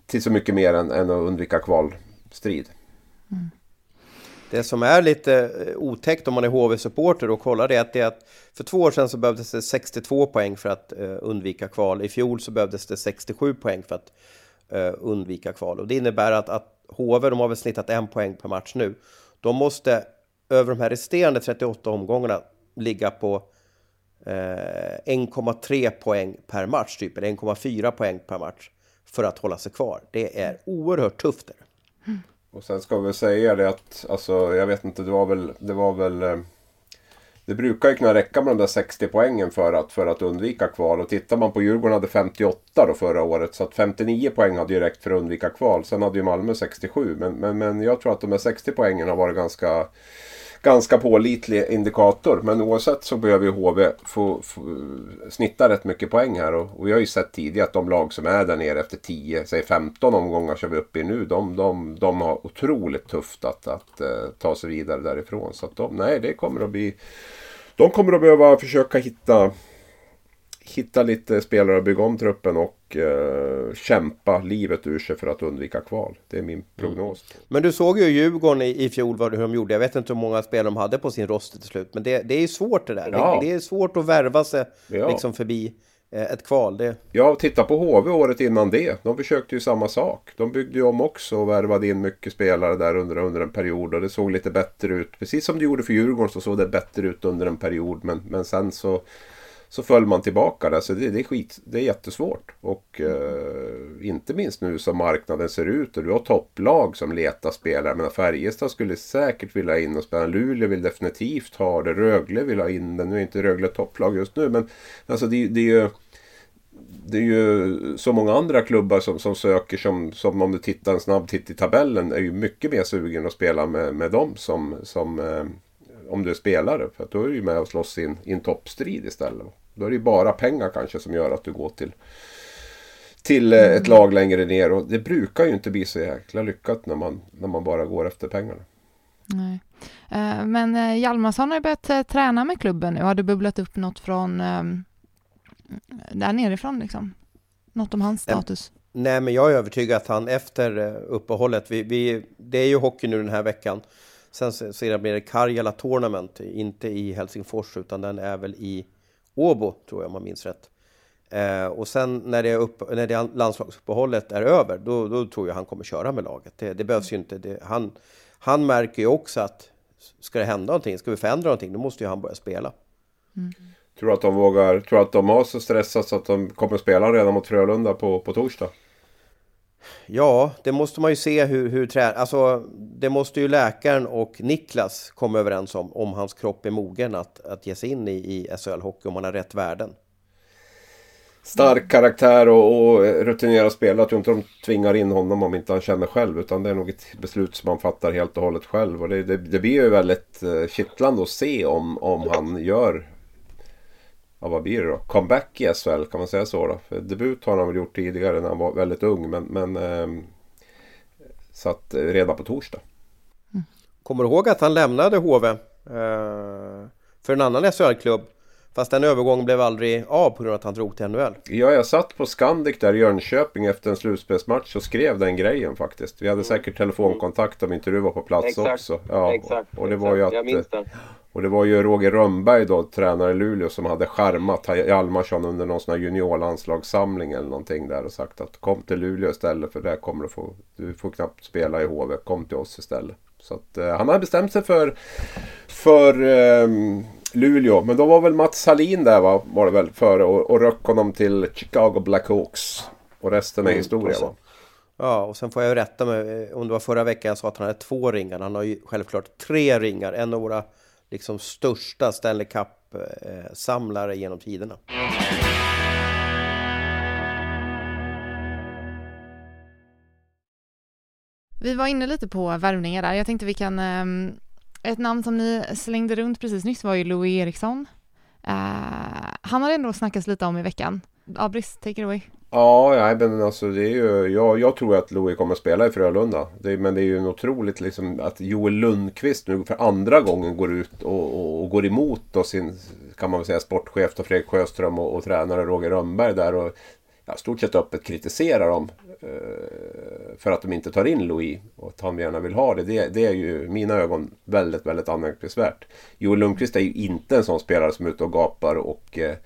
till så mycket mer än, än att undvika kvalstrid. Mm. Det som är lite eh, otäckt om man är HV-supporter och kollar det är att, det att för två år sedan så behövdes det 62 poäng för att uh, undvika kval. I fjol så behövdes det 67 poäng för att uh, undvika kval. Och det innebär att, att HV, de har väl snittat en poäng per match nu. De måste över de här resterande 38 omgångarna ligga på eh, 1,3 poäng per match, typ, eller 1,4 poäng per match för att hålla sig kvar. Det är oerhört tufft. Där. Och sen ska vi säga det att, alltså, jag vet inte, det var väl, det var väl eh det brukar ju kunna räcka med de där 60 poängen för att, för att undvika kval. Och tittar man på Djurgården hade 58 då förra året. Så att 59 poäng hade ju räckt för att undvika kval. Sen hade ju Malmö 67. Men, men, men jag tror att de här 60 poängen har varit ganska ganska pålitlig indikator. Men oavsett så behöver ju HV få, få snitta rätt mycket poäng här. Och, och vi har ju sett tidigare att de lag som är där nere efter 10, säg 15 omgångar som vi är uppe i nu. De, de, de har otroligt tufft att, att uh, ta sig vidare därifrån. Så att de, nej, det kommer att bli... De kommer att behöva försöka hitta hitta lite spelare att bygga om truppen och eh, kämpa livet ur sig för att undvika kval. Det är min mm. prognos. Mm. Men du såg ju Djurgården i, i fjol vad de gjorde. Jag vet inte hur många spelare de hade på sin roster till slut. Men det, det är ju svårt det där. Ja. Det, det, är svårt att värva sig ja. liksom förbi eh, ett kval. Det... Ja, titta på HV året innan det. De försökte ju samma sak. De byggde ju om också och värvade in mycket spelare där under, under en period. Och det såg lite bättre ut. Precis som det gjorde för Djurgården så såg det bättre ut under en period. Men, men sen så så föll man tillbaka där. Så det, det, är, skit, det är jättesvårt. Och eh, inte minst nu som marknaden ser ut och du har topplag som letar spelare. Men Färjestad skulle säkert vilja in och spela. Luleå vill definitivt ha det. Rögle vill ha in det. Nu är inte Rögle topplag just nu men alltså det, det är ju det är ju så många andra klubbar som, som söker som, som om du tittar en snabb titt i tabellen är ju mycket mer sugen att spela med, med dem som, som eh, om du är spelare. För att då är du ju med och slåss i en, i en toppstrid istället. Då är det ju bara pengar kanske som gör att du går till, till eh, ett lag längre ner. Och det brukar ju inte bli så jäkla lyckat när man, när man bara går efter pengarna. Nej. Eh, men eh, Hjalmarsson har ju börjat träna med klubben nu. Har det bubblat upp något från ehm, där nerifrån liksom? Något om hans status? Nej, men jag är övertygad att han efter uppehållet, vi, vi, det är ju hockey nu den här veckan, Sen så blir det Karjala Tournament, inte i Helsingfors utan den är väl i Åbo, tror jag om man minns rätt. Eh, och sen när det, upp, när det landslagsuppehållet är över, då, då, tror jag han kommer köra med laget. Det, det behövs ju inte. Det, han, han märker ju också att ska det hända någonting, ska vi förändra någonting, då måste ju han börja spela. Mm. Tror att de vågar, tror att de har så stressat så att de kommer spela redan mot Frölunda på, på torsdag? Ja, det måste man ju se hur, hur trä... Alltså, det måste ju läkaren och Niklas komma överens om, om hans kropp är mogen att, att ge sig in i, i SHL-hockey, om han har rätt värden. Stark karaktär och, och rutinerad spelare. Jag tror inte de tvingar in honom om inte han känner själv. Utan det är nog ett beslut som han fattar helt och hållet själv. Och det, det, det blir ju väldigt eh, kittlande att se om, om han gör ja, vad blir det då? Comeback i SHL, kan man säga så då? För debut har han väl gjort tidigare när han var väldigt ung. Men, men eh, satt redan på torsdag. Mm. Kommer du ihåg att han lämnade HV eh, för en annan SHL-klubb? Fast den övergången blev aldrig av på grund av att han drog till NHL. Ja, jag satt på Scandic där i Jönköping efter en slutspelsmatch och skrev den grejen faktiskt. Vi hade säkert telefonkontakt om inte du var på plats exakt. också. Ja, exakt. Och, och det var ju att, jag minns den. Och det var ju Roger Rönnberg då, tränare i Luleå, som hade charmat Hjalmarsson under någon sån här juniorlandslagssamling eller någonting där och sagt att kom till Luleå istället för där kommer du få, du får knappt spela i HV, kom till oss istället. Så att eh, han hade bestämt sig för, för eh, Luleå. Men då var väl Mats Salin där va, var det väl före och, och röck honom till Chicago Blackhawks. Och resten är mm, historia va. Ja, och sen får jag rätta mig om det var förra veckan jag sa att han hade två ringar. Han har ju självklart tre ringar. En av våra liksom största Stanley Cup-samlare genom tiderna. Vi var inne lite på värvningar där. Jag tänkte vi kan... Ett namn som ni slängde runt precis nyss var ju Louis Eriksson. Uh, han har ändå snackats lite om i veckan. Abris, take it away. Ja, ja men alltså det är ju, jag, jag tror att Louis kommer att spela i Frölunda. Det, men det är ju en otroligt liksom att Joel Lundqvist nu för andra gången går ut och, och, och går emot då sin, kan man väl säga, sportchef då Fredrik Sjöström och, och tränare Roger Rönnberg där och ja, stort sett öppet kritiserar dem. Eh, för att de inte tar in Louis och att han gärna vill ha det. Det, det är ju i mina ögon väldigt, väldigt anmärkningsvärt. Joel Lundqvist är ju inte en sån spelare som är ute och gapar och eh,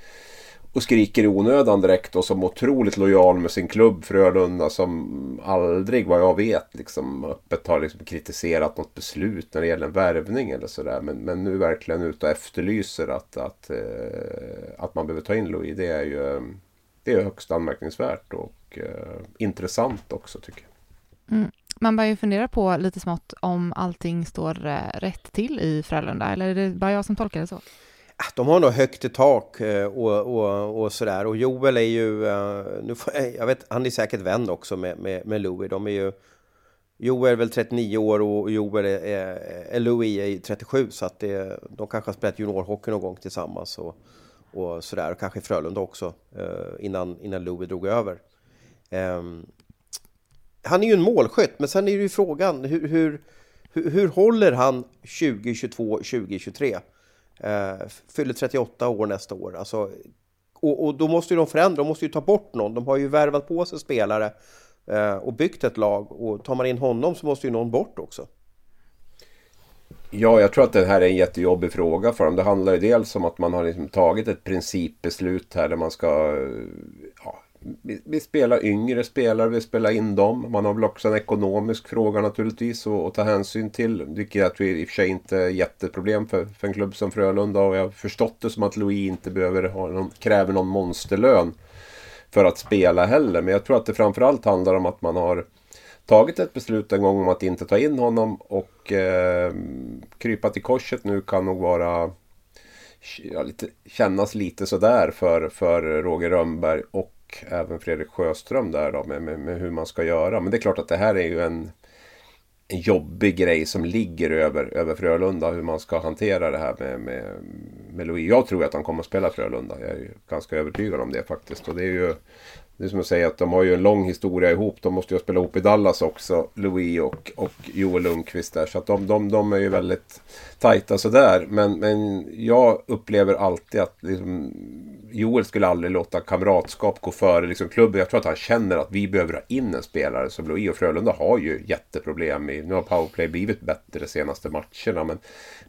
och skriker i onödan direkt och som otroligt lojal med sin klubb Frölunda som aldrig vad jag vet liksom öppet har liksom kritiserat något beslut när det gäller en värvning eller sådär. Men, men nu verkligen ute och efterlyser att, att, eh, att man behöver ta in Louis. Det är ju det är högst anmärkningsvärt och eh, intressant också tycker jag. Mm. Man börjar ju fundera på lite smått om allting står eh, rätt till i Frölunda eller är det bara jag som tolkar det så? Ah, de har nog högt i tak eh, och, och, och sådär. Och Joel är ju, eh, nu får, jag vet, han är säkert vän också med, med, med Louis. De är ju, Joel är väl 39 år och Joel är, är, är Louis är 37 så att det, de kanske har spelat juniorhockey någon gång tillsammans och, och sådär. Och kanske i Frölunda också eh, innan, innan Louis drog över. Ehm, han är ju en målskytt, men sen är det ju frågan hur, hur, hur, hur håller han 2022, 2023? Eh, fyller 38 år nästa år. Alltså, och, och, då måste ju de förändra, de måste ju ta bort någon. De har ju värvat på sig spelare eh, och byggt ett lag. Och tar man in honom så måste ju någon bort också. Ja, jag tror att det här är en jättejobbig fråga för dem. Det handlar ju dels om att man har liksom tagit ett principbeslut här där man ska ja, vi, vi, spelar yngre spelare, vi spelar in dem. Man har väl också en ekonomisk fråga naturligtvis att ta hänsyn till. Vilket jag tror i och för sig inte är jätteproblem för, för en klubb som Frölunda. Och jag har förstått det som att Louis inte behöver ha någon, kräver någon monsterlön för att spela heller. Men jag tror att det framförallt handlar om att man har tagit ett beslut en gång om att inte ta in honom och eh, krypa till korset nu kan nog vara ja, lite, kännas lite sådär för, för Roger Rönnberg och även Fredrik Sjöström där då med, med, med, hur man ska göra. Men det är klart att det här är ju en, en jobbig grej som ligger över, över Frölunda. Hur man ska hantera det här med, med, med Louis. Jag tror att han kommer att spela Frölunda. Jag är ganska övertygad om det faktiskt. Och det är ju det är som att säga att de har ju en lång historia ihop. De måste ju spela ihop i Dallas också. Louis och, och Joel Lundqvist där. Så att de, de, de är ju väldigt tajta sådär. Men, men jag upplever alltid att liksom, Joel skulle aldrig låta kamratskap gå före liksom, klubben. Jag tror att han känner att vi behöver ha in en spelare som Louis och Frölunda har ju jätteproblem. I, nu har powerplay blivit bättre de senaste matcherna. Men,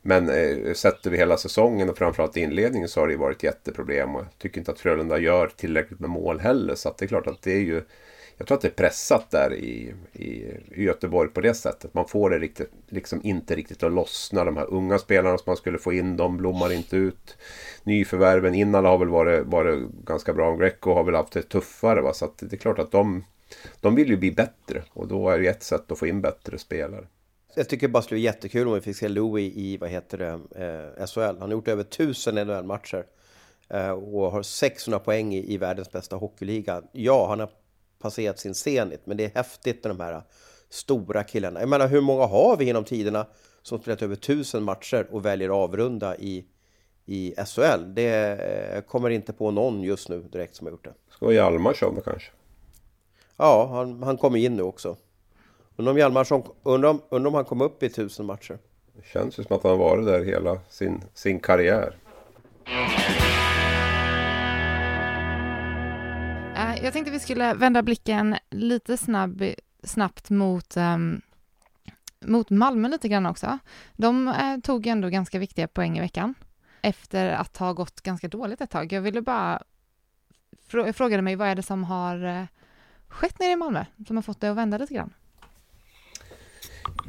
men eh, sett över hela säsongen och framförallt inledningen så har det ju varit jätteproblem. Och jag tycker inte att Frölunda gör tillräckligt med mål heller. Så det är klart att det är ju... Jag tror att det är pressat där i, i, Göteborg på det sättet. Man får det riktigt, liksom inte riktigt att lossna. De här unga spelarna som man skulle få in, de blommar inte ut. Nyförvärven, Innala har väl varit, varit ganska bra. Greco har väl haft det tuffare. Va? Så det är klart att de, de vill ju bli bättre. Och då är det ett sätt att få in bättre spelare. Jag tycker bara det skulle vara jättekul om vi fick se Louis i, vad heter det, eh, SHL. Han har gjort över tusen NHL-matcher. Eh, och har 600 poäng i, i världens bästa hockeyliga. Ja, han har passerat sin zenit, men det är häftigt med de här stora killarna. Jag menar, hur många har vi genom tiderna som spelat över tusen matcher och väljer avrunda i, i SHL? Det eh, kommer inte på någon just nu direkt som har gjort det. Ska Hjalmarsson kanske? Ja, han, han kommer in nu också. Undrar om Hjalmarsson, undrar om, undrar om han kom upp i tusen matcher? Det känns ju som att han har varit där hela sin, sin karriär. Eh, jag tänkte vi skulle vända blicken lite snabb, snabbt mot, um, mot Malmö lite grann också. De uh, tog ändå ganska viktiga poäng i veckan efter att ha gått ganska dåligt ett tag. Jag ville bara frå frågade mig vad är det som har uh, skett nere i Malmö som har fått det att vända lite grann?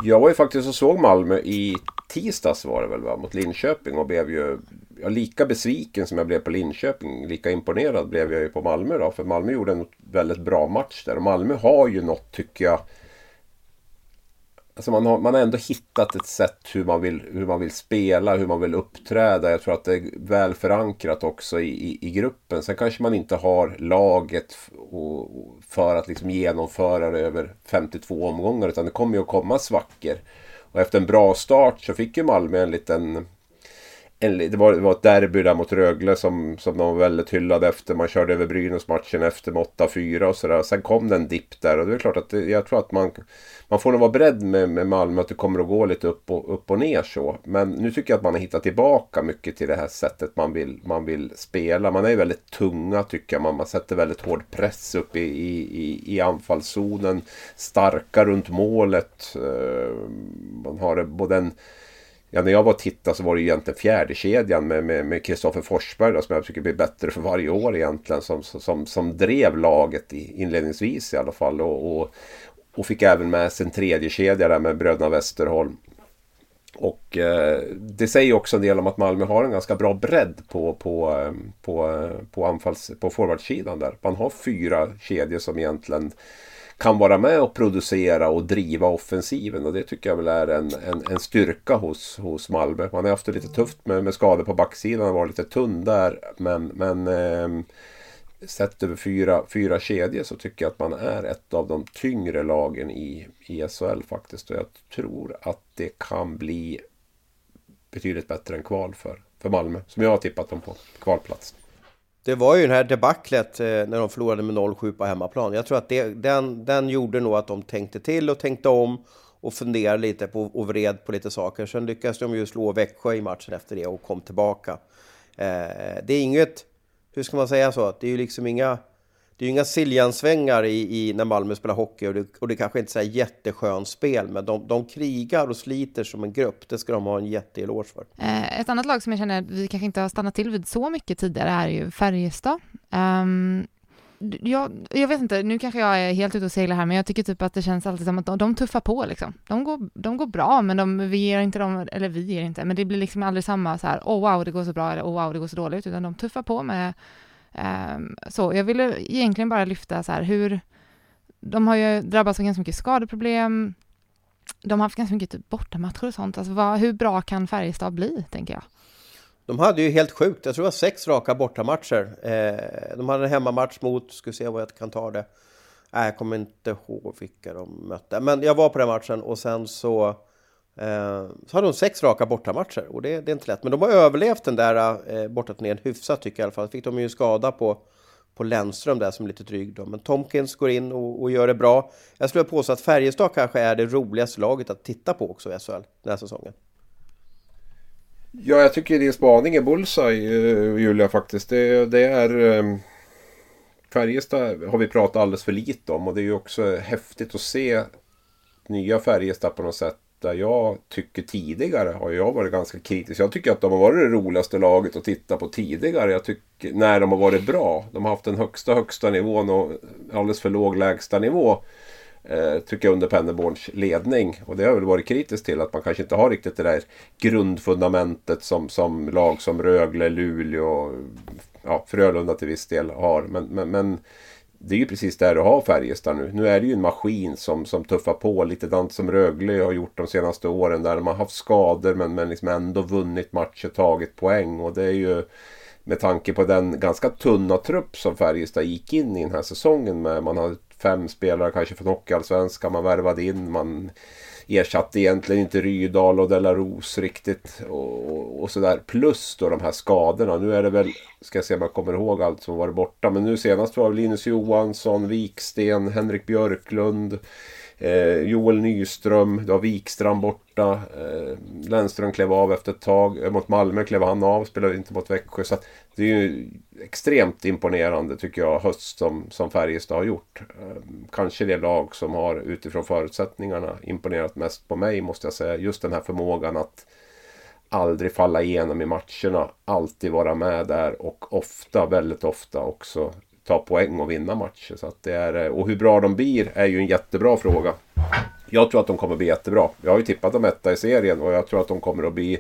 Jag var ju faktiskt och såg Malmö i tisdags var det väl va, mot Linköping och blev ju ja, lika besviken som jag blev på Linköping. Lika imponerad blev jag ju på Malmö då. För Malmö gjorde en väldigt bra match där. Och Malmö har ju något tycker jag Alltså man, har, man har ändå hittat ett sätt hur man, vill, hur man vill spela, hur man vill uppträda. Jag tror att det är väl förankrat också i, i, i gruppen. Sen kanske man inte har laget och, för att liksom genomföra det över 52 omgångar. Utan det kommer ju att komma svackor. Och efter en bra start så fick ju Malmö en liten en, det, var, det var ett derby där mot Rögle som, som de var väldigt hyllade efter. Man körde över Brynäs matchen efter med 8-4 och sådär. Sen kom det en dipp där och det är klart att det, jag tror att man, man får nog vara beredd med, med Malmö att det kommer att gå lite upp och, upp och ner så. Men nu tycker jag att man har hittat tillbaka mycket till det här sättet man vill, man vill spela. Man är ju väldigt tunga tycker jag. Man, man sätter väldigt hård press upp i, i, i anfallszonen. Starka runt målet. Eh, man har både en Ja, när jag var och tittade så var det egentligen fjärde kedjan med Kristoffer Forsberg då, som jag tycker blir bättre för varje år egentligen. Som, som, som drev laget i, inledningsvis i alla fall. Och, och, och fick även med sig en tredje kedja där med bröderna Westerholm. Och eh, det säger också en del om att Malmö har en ganska bra bredd på, på, eh, på, eh, på, anfalls, på forwardsidan där. Man har fyra kedjor som egentligen kan vara med och producera och driva offensiven. Och det tycker jag väl är en, en, en styrka hos, hos Malmö. Man har haft det lite tufft med, med skador på backsidan. Var lite tunn där. Men, men eh, sett över fyra, fyra kedjor så tycker jag att man är ett av de tyngre lagen i, i SHL faktiskt. Och jag tror att det kan bli betydligt bättre än kval för, för Malmö. Som jag har tippat dem på kvalplats. Det var ju det här debaclet eh, när de förlorade med 0-7 på hemmaplan. Jag tror att det, den, den gjorde nog att de tänkte till och tänkte om och funderade lite på och vred på lite saker. Sen lyckades de ju slå Växjö i matchen efter det och kom tillbaka. Eh, det är inget, hur ska man säga så, det är ju liksom inga det är ju inga Siljansvängar i, i, när Malmö spelar hockey och det, och det kanske inte är jätteskönt spel, men de, de krigar och sliter som en grupp. Det ska de ha en jätteeloge för. Eh, ett annat lag som jag känner att vi kanske inte har stannat till vid så mycket tidigare är ju Färjestad. Ehm, um, jag, jag vet inte, nu kanske jag är helt ute och seglar här, men jag tycker typ att det känns alltid som att de, de tuffar på liksom. De går, de går bra, men de, vi ger inte dem, eller vi ger inte, men det blir liksom aldrig samma så här, oh wow, det går så bra, eller oh wow, det går så dåligt, utan de tuffar på med um, så. Jag ville egentligen bara lyfta så här, hur, de har ju drabbats av ganska mycket skadeproblem, de har haft ganska mycket typ bortamatcher och sånt, alltså vad, hur bra kan Färjestad bli, tänker jag? De hade ju helt sjukt, jag tror det var sex raka bortamatcher. Eh, de hade en hemmamatch mot, ska se vad jag kan ta det. Nej, jag kommer inte ihåg vilka de mötte. Men jag var på den matchen och sen så, Eh, så hade de sex raka bortamatcher. Och det, det, är inte lätt. Men de har överlevt den där eh, bortaturnén hyfsat tycker jag i alla fall. Fick de ju skada på, på Lennström där som är lite dryg då. Men Tomkins går in och, och gör det bra. Jag skulle påstå att Färjestad kanske är det roligaste laget att titta på också i SHL den här säsongen. Ja, jag tycker din spaning är bullseye, eh, Julia, faktiskt. Det, det är... Ehm, Färjestad har vi pratat alldeles för lite om och det är ju också häftigt att se nya Färjestad på något sätt. Där jag tycker tidigare har jag varit ganska kritisk. Jag tycker att de har varit det roligaste laget att titta på tidigare. Jag tycker när de har varit bra. De har haft den högsta högsta nivån och alldeles för låg lägsta nivå. Eh, tycker jag under Pennerborns ledning. Och det har jag väl varit kritisk till att man kanske inte har riktigt det där grundfundamentet som, som lag som Rögle, Luleå, ja, Frölunda till viss del har. Men, men, men det är ju precis där du har Färjestad nu. Nu är det ju en maskin som, som tuffar på lite dant som Rögle har gjort de senaste åren. Där de har haft skador men, men liksom ändå vunnit matcher, tagit poäng. Och det är ju med tanke på den ganska tunna trupp som Färjestad gick in i den här säsongen med. Man har fem spelare kanske från Hockeyallsvenskan man värvade in. Man ersatte egentligen inte Rydal och Delaros riktigt. Och, och sådär. Plus då de här skadorna. Nu är det väl, ska jag se om jag kommer ihåg allt som varit borta. Men nu senast var det Linus Johansson, Viksten, Henrik Björklund. Eh, Joel Nyström, du har Wikstrand borta. Eh, Lennström klev av efter ett tag. Eh, mot Malmö klev han av, spelade inte mot Växjö. Så det är ju extremt imponerande tycker jag höst som, som Färjestad har gjort. Eh, kanske det lag som har utifrån förutsättningarna imponerat mest på mig måste jag säga. Just den här förmågan att aldrig falla igenom i matcherna. Alltid vara med där och ofta, väldigt ofta också ta poäng och vinna matcher. Så att det är, eh, och hur bra de blir är ju en jättebra fråga. Jag tror att de kommer att bli jättebra. Jag har ju tippat dem etta i serien och jag tror att de kommer att bli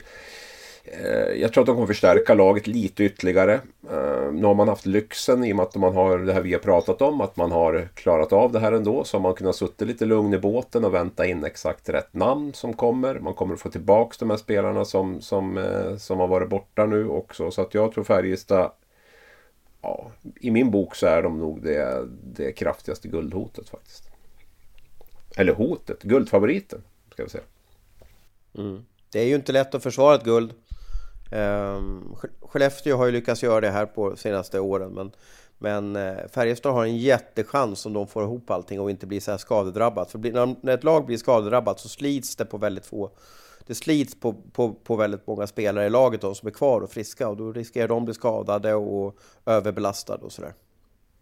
eh, jag tror att de kommer förstärka laget lite ytterligare. Eh, nu har man haft lyxen i och med att man har det här vi har pratat om. Att man har klarat av det här ändå. Så har man kunnat sitta lite lugn i båten och vänta in exakt rätt namn som kommer. Man kommer att få tillbaka de här spelarna som, som, eh, som har varit borta nu också. Så att jag tror Färjestad ja, i min bok så är de nog det, det kraftigaste guldhotet faktiskt. Eller hotet, guldfavoriten ska vi säga. Mm. Det är ju inte lätt att försvara ett guld. Ehm, Skellefteå har ju lyckats göra det här på senaste åren men, men eh, Färjestad har en jättechans om de får ihop allting och inte blir så här skadedrabbat. För när ett lag blir skadedrabbat så slits det på väldigt få det slits på, på, på väldigt många spelare i laget då, som är kvar och friska och då riskerar de att bli skadade och överbelastade och sådär.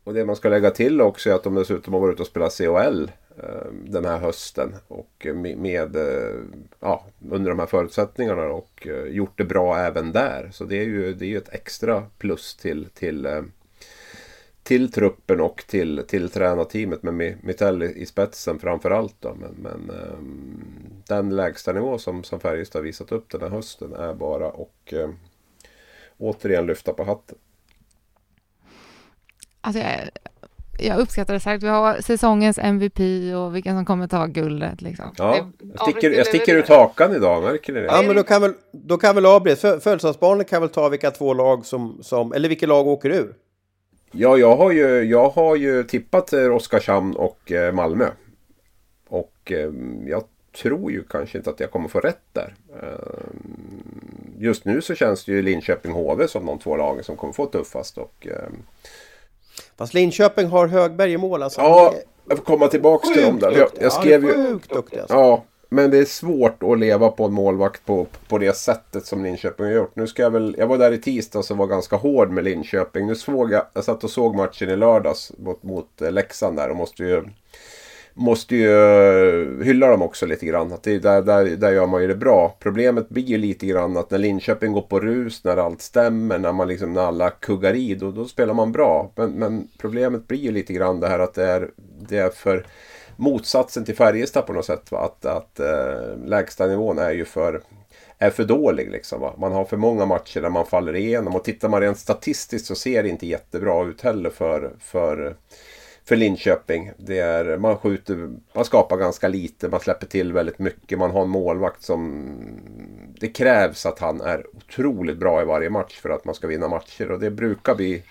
Och det man ska lägga till också är att de dessutom har varit ute och spelat CHL eh, den här hösten och med, eh, ja, under de här förutsättningarna och eh, gjort det bra även där. Så det är ju, det är ju ett extra plus till, till eh, till truppen och till, till tränarteamet med Mitell i spetsen framförallt. Då. Men, men um, den lägsta nivå som, som Färjestad visat upp den här hösten är bara och um, återigen lyfta på hatten. Alltså jag, jag uppskattar det sagt. Vi har säsongens MVP och vilka som kommer ta guldet. Liksom. Ja, jag sticker, jag sticker ut hakan idag, märker ni det? Ja, men då kan väl, då kan väl Abris, födelsedagsbarnet kan väl ta vilka två lag som, som, eller vilket lag åker ur? Ja, jag har ju, jag har ju tippat Oskarshamn och eh, Malmö. Och eh, jag tror ju kanske inte att jag kommer få rätt där. Eh, just nu så känns det ju Linköping HV som de två lagen som kommer få tuffast. Och, Fast Linköping har Högberg i mål alltså. Ja, jag får komma tillbaks till dem där. Jag, jag skrev ju... Sjukt duktig alltså. Ja, men det är svårt att leva på en målvakt på, på det sättet som Linköping har gjort. Nu ska jag väl, jag var där i tisdags och var ganska hård med Linköping. Nu såg jag, jag satt och såg matchen i lördags mot, mot eh, Leksand där och måste ju måste ju eh, hylla dem också lite grann. Att det, där, där, där gör man ju det bra. Problemet blir ju lite grann att när Linköping går på rus, när allt stämmer, när, man liksom, när alla kuggar i, då, då spelar man bra. Men, men, problemet blir ju lite grann det här att det är, det är för motsatsen till Färjestad på något sätt. Va? Att, att äh, lägsta nivån är ju för är för dålig. Liksom, va? Man har för många matcher där man faller igenom. Och tittar man rent statistiskt så ser det inte jättebra ut heller för, för, för Linköping. Det är, man skjuter, man skapar ganska lite, man släpper till väldigt mycket. Man har en målvakt som... Det krävs att han är otroligt bra i varje match för att man ska vinna matcher. Och det brukar bli,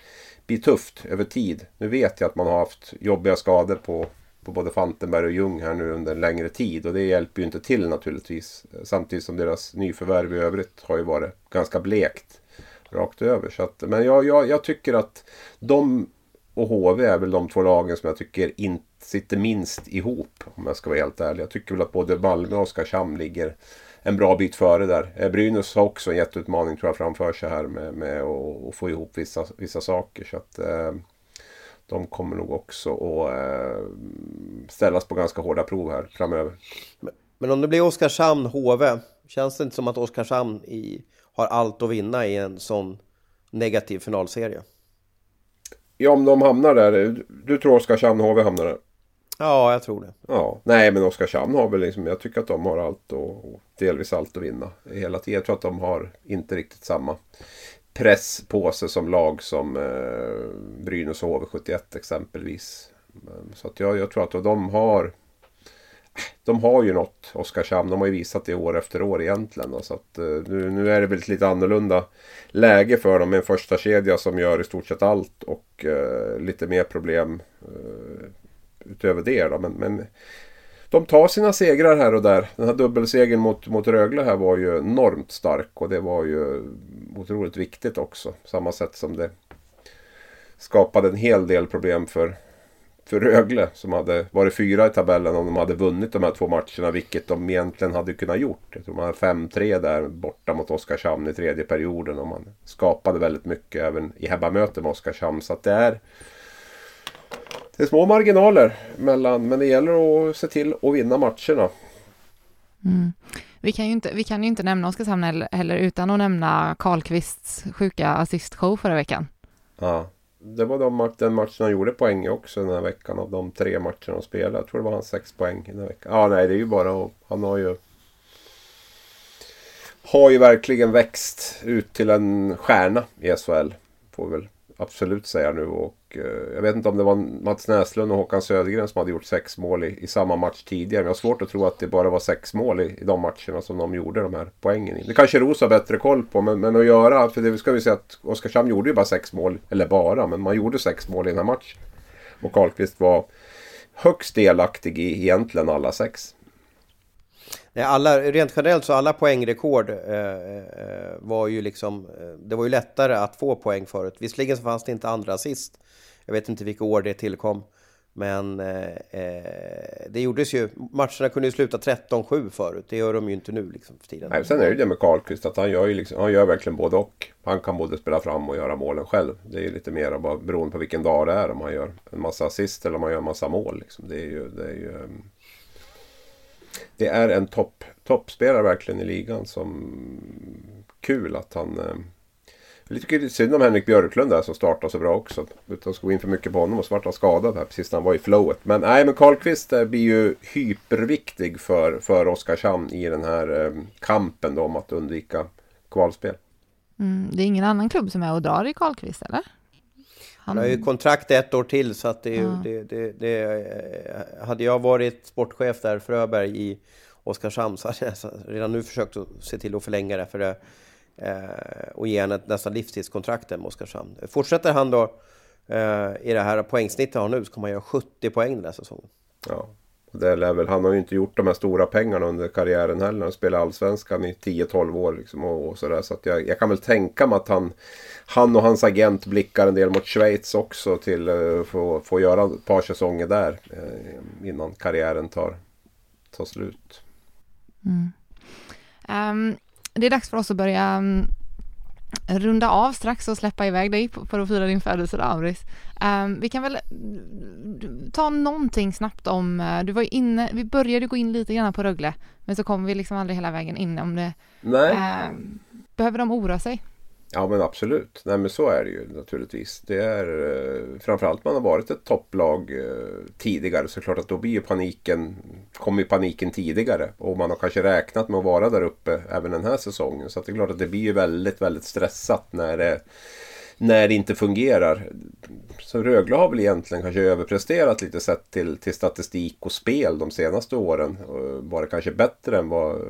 bli tufft över tid. Nu vet jag att man har haft jobbiga skador på på både Fantenberg och Ljung här nu under en längre tid. Och det hjälper ju inte till naturligtvis. Samtidigt som deras nyförvärv i övrigt har ju varit ganska blekt rakt över. Så att, men jag, jag, jag tycker att de och HV är väl de två lagen som jag tycker inte sitter minst ihop. Om jag ska vara helt ärlig. Jag tycker väl att både Malmö och Oskarshamn ligger en bra bit före där. Eh, Brynäs har också en jätteutmaning tror jag framför sig här med, med att få ihop vissa, vissa saker. Så att, eh, de kommer nog också att eh, ställas på ganska hårda prov här framöver. Men, om det blir Oskarshamn HV, känns det inte som att Oskarshamn i, har allt att vinna i en sån negativ finalserie? Ja, om de hamnar där. Du, du tror Oskarshamn HV hamnar där? Ja, jag tror det. Ja, nej men Oskarshamn har väl liksom, jag tycker att de har allt och, och delvis allt att vinna hela tiden. Jag tror att de har inte riktigt samma press på sig som lag som eh, Brynäs och HV71 exempelvis. Så att jag, jag tror att de har de har ju något, Oskarshamn. De har ju visat det år efter år egentligen. Så att, eh, nu, nu är det väl ett lite annorlunda läge för dem med en första kedja som gör i stort sett allt och uh, lite mer problem uh, utöver det. Då. Men, men de tar sina segrar här och där. Den här dubbelsegern mot, mot Rögle här var ju enormt stark och det var ju otroligt viktigt också. Samma sätt som det skapade en hel del problem för, för Rögle som hade varit fyra i tabellen om de hade vunnit de här två matcherna. Vilket de egentligen hade kunnat gjort. Jag tror man hade 5-3 där borta mot Oskarshamn i tredje perioden. Och man skapade väldigt mycket även i hemmamöte med Oskarshamn. Så att det är det är små marginaler mellan, men det gäller att se till att vinna matcherna. Mm. Vi kan ju inte, vi kan ju inte nämna Oskarshamn heller utan att nämna Karlqvists sjuka assistshow förra veckan. Ja, det var de, den matchen han gjorde poäng också den här veckan av de tre matcherna de spelade. Jag tror det var hans sex poäng den här veckan. Ja, nej, det är ju bara han har ju har ju verkligen växt ut till en stjärna i SHL. Får vi väl absolut säga nu. Och Eh, jag vet inte om det var Mats Näslund och Håkan Södergren som hade gjort sex mål i, i samma match tidigare. Men jag har svårt att tro att det bara var sex mål i, i de matcherna som de gjorde de här poängen i. Det kanske Ros har bättre koll på. Men, men att göra, för det ska vi säga att Oskarshamn gjorde ju bara sex mål. Eller bara, men man gjorde sex mål i den här matchen. Och Karlqvist var högst delaktig i egentligen alla sex. Nej, alla, rent generellt så alla poängrekord eh, eh, var ju liksom, eh, det var ju lättare att få poäng förut. Visserligen så fanns det inte andra assist jag vet inte vilka år det tillkom. Men eh, eh det gjordes ju, matcherna kunde ju sluta 13-7 förut. Det gör de ju inte nu liksom för tiden. Nej, sen är det ju det med Karlqvist att han gör, ju liksom, han gör verkligen både och. Han kan både spela fram och göra målen själv. Det är ju lite mer bara beroende på vilken dag det är. Om han gör en massa assist eller om han gör en massa mål. Liksom. Det är ju... Det är, ju, ehm, det är en topp, toppspelare verkligen i ligan som... Kul att han ehm, jag tycker synd om Henrik Björklund där som startade så bra också. Utan att gå in för mycket på honom och så vart han skadad här precis när han var i flowet. Men nej, men Karlqvist eh, blir ju hyperviktig för, för Oskarshamn i den här eh, kampen då, om att undvika kvalspel. Mm, det är ingen annan klubb som är och drar i Karlqvist eller? Han har ju kontrakt ett år till så att det, ja. det, det, det, Hade jag varit sportchef där, Fröberg i Oskarshamn så hade jag redan nu försökt att se till att förlänga det. För det och ge honom ett nästan livstidskontrakt med Oskarshamn. Fortsätter han då eh, i det här poängsnittet han har nu så kommer han göra 70 poäng den här säsongen. Ja, det lär väl, han har ju inte gjort de här stora pengarna under karriären heller. Han spelar allsvenskan i 10-12 år liksom och, och sådär. Så att jag, jag, kan väl tänka mig att han, han och hans agent blickar en del mot Schweiz också till att uh, få, få göra ett par säsonger där uh, innan karriären tar, tar slut. Mm. Um, det är dags för oss att börja runda av strax och släppa iväg dig för att fira din födelsedag, Auris. Um, vi kan väl ta någonting snabbt om, uh, du var inne, vi började gå in lite grann på Rögle, men så kom vi liksom aldrig hela vägen in om det. Nej. Uh, behöver de oroa sig? Ja men absolut. Nej men så är det ju naturligtvis. Det är eh, framförallt man har varit ett topplag eh, tidigare så klart att då blir ju paniken kommer ju paniken tidigare och man har kanske räknat med att vara där uppe även den här säsongen. Så att det är klart att det blir ju väldigt väldigt stressat när det när det inte fungerar. Så Rögle har väl egentligen kanske överpresterat lite sett till, till statistik och spel de senaste åren. Varit kanske bättre än vad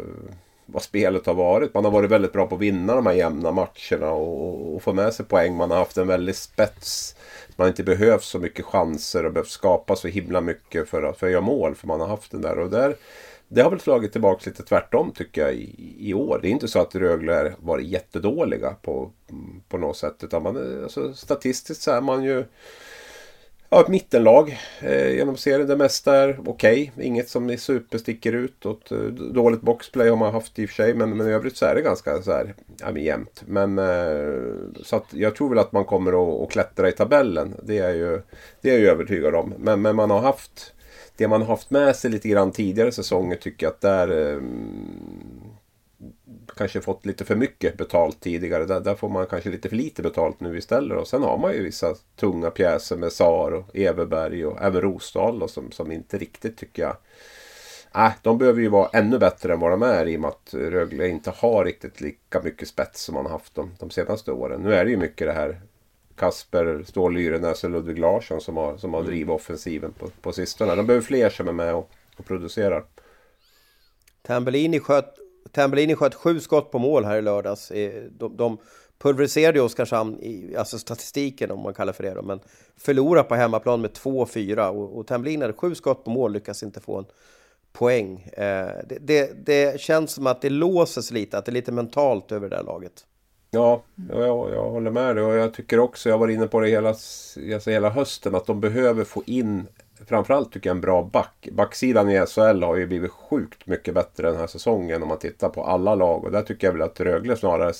vad spelet har varit. Man har varit väldigt bra på att vinna de här jämna matcherna och, och få med sig poäng. Man har haft en väldig spets. Man har inte behövt så mycket chanser och behövt skapa så himla mycket för att, för att göra mål. För man har haft den där. Och där, det har väl slagit tillbaka lite tvärtom tycker jag i, i år. Det är inte så att Rögle varit jättedåliga på, på något sätt. Utan man, alltså, statistiskt så är man ju Ja, ett mittenlag eh, genom serien. Det mesta är okej. Okay. Inget som är supersticker ut. Åt, eh, dåligt boxplay har man haft i och för sig. Men, men i övrigt så är det ganska så här, ja, men jämnt. Men, eh, så att jag tror väl att man kommer att, att klättra i tabellen. Det är, ju, det är jag övertygad om. Men, men man har haft det man har haft med sig lite grann tidigare säsonger tycker jag att där eh, kanske fått lite för mycket betalt tidigare. Där, där, får man kanske lite för lite betalt nu istället. Och sen har man ju vissa tunga pjäser med Sar och Everberg och även Rosdahl som, som inte riktigt tycker jag äh, de behöver ju vara ännu bättre än vad de är i och med att Rögle inte har riktigt lika mycket spets som man haft de, de senaste åren. Nu är det ju mycket det här Kasper Ståhl Lyrenäs och Ludvig Larsson som har, som har mm. drivit offensiven på, på sistone. De behöver fler som är med och, och producerar. Tambellini sköt Tambellini sköt sju skott på mål här i lördags. Eh, de, de pulveriserade Oskarshamn i alltså statistiken om man kallar för det då, men förlorade på hemmaplan med 2-4 och, och Tambellini hade sju skott på mål, lyckas inte få en poäng. Eh, det, det, det, känns som att det låses lite, att det är lite mentalt över det där laget. Ja, jag, jag håller med dig och jag tycker också, jag var inne på det hela, alltså hela hösten, att de behöver få in framförallt tycker jag en bra back. Backsidan i SHL har ju blivit sjukt mycket bättre den här säsongen om man tittar på alla lag. Och där tycker jag väl att Rögle snarare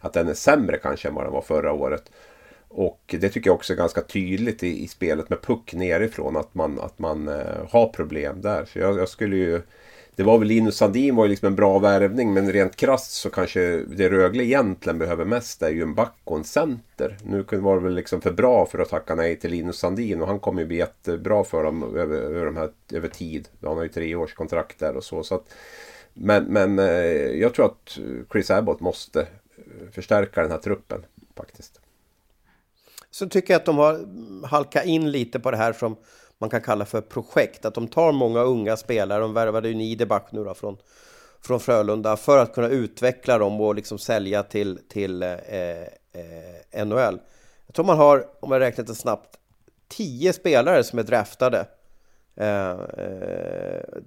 att den är sämre kanske än vad den var förra året. Och det tycker jag också är ganska tydligt i, i spelet med puck nerifrån att man, att man eh, har problem där. Så jag, jag skulle ju det var väl Linus Sandin var ju liksom en bra värvning men rent krasst så kanske det Rögle egentligen behöver mest är ju en back och en center. Nu var det väl liksom för bra för att tacka nej till Linus Sandin och han kommer ju bli jättebra för dem över, över, de här, över tid. Han har ju tre års kontrakt där och så. så att, men, men eh, jag tror att Chris Abbott måste eh, förstärka den här truppen faktiskt. Så tycker jag att de har halkat in lite på det här som man kan kalla för projekt. Att de tar många unga spelare, de värvade ju Niederbach nu då från, från Frölunda, för att kunna utveckla dem och liksom sälja till, till eh, eh, NHL. Jag tror man har, om jag räknar det snabbt, tio spelare som är draftade eh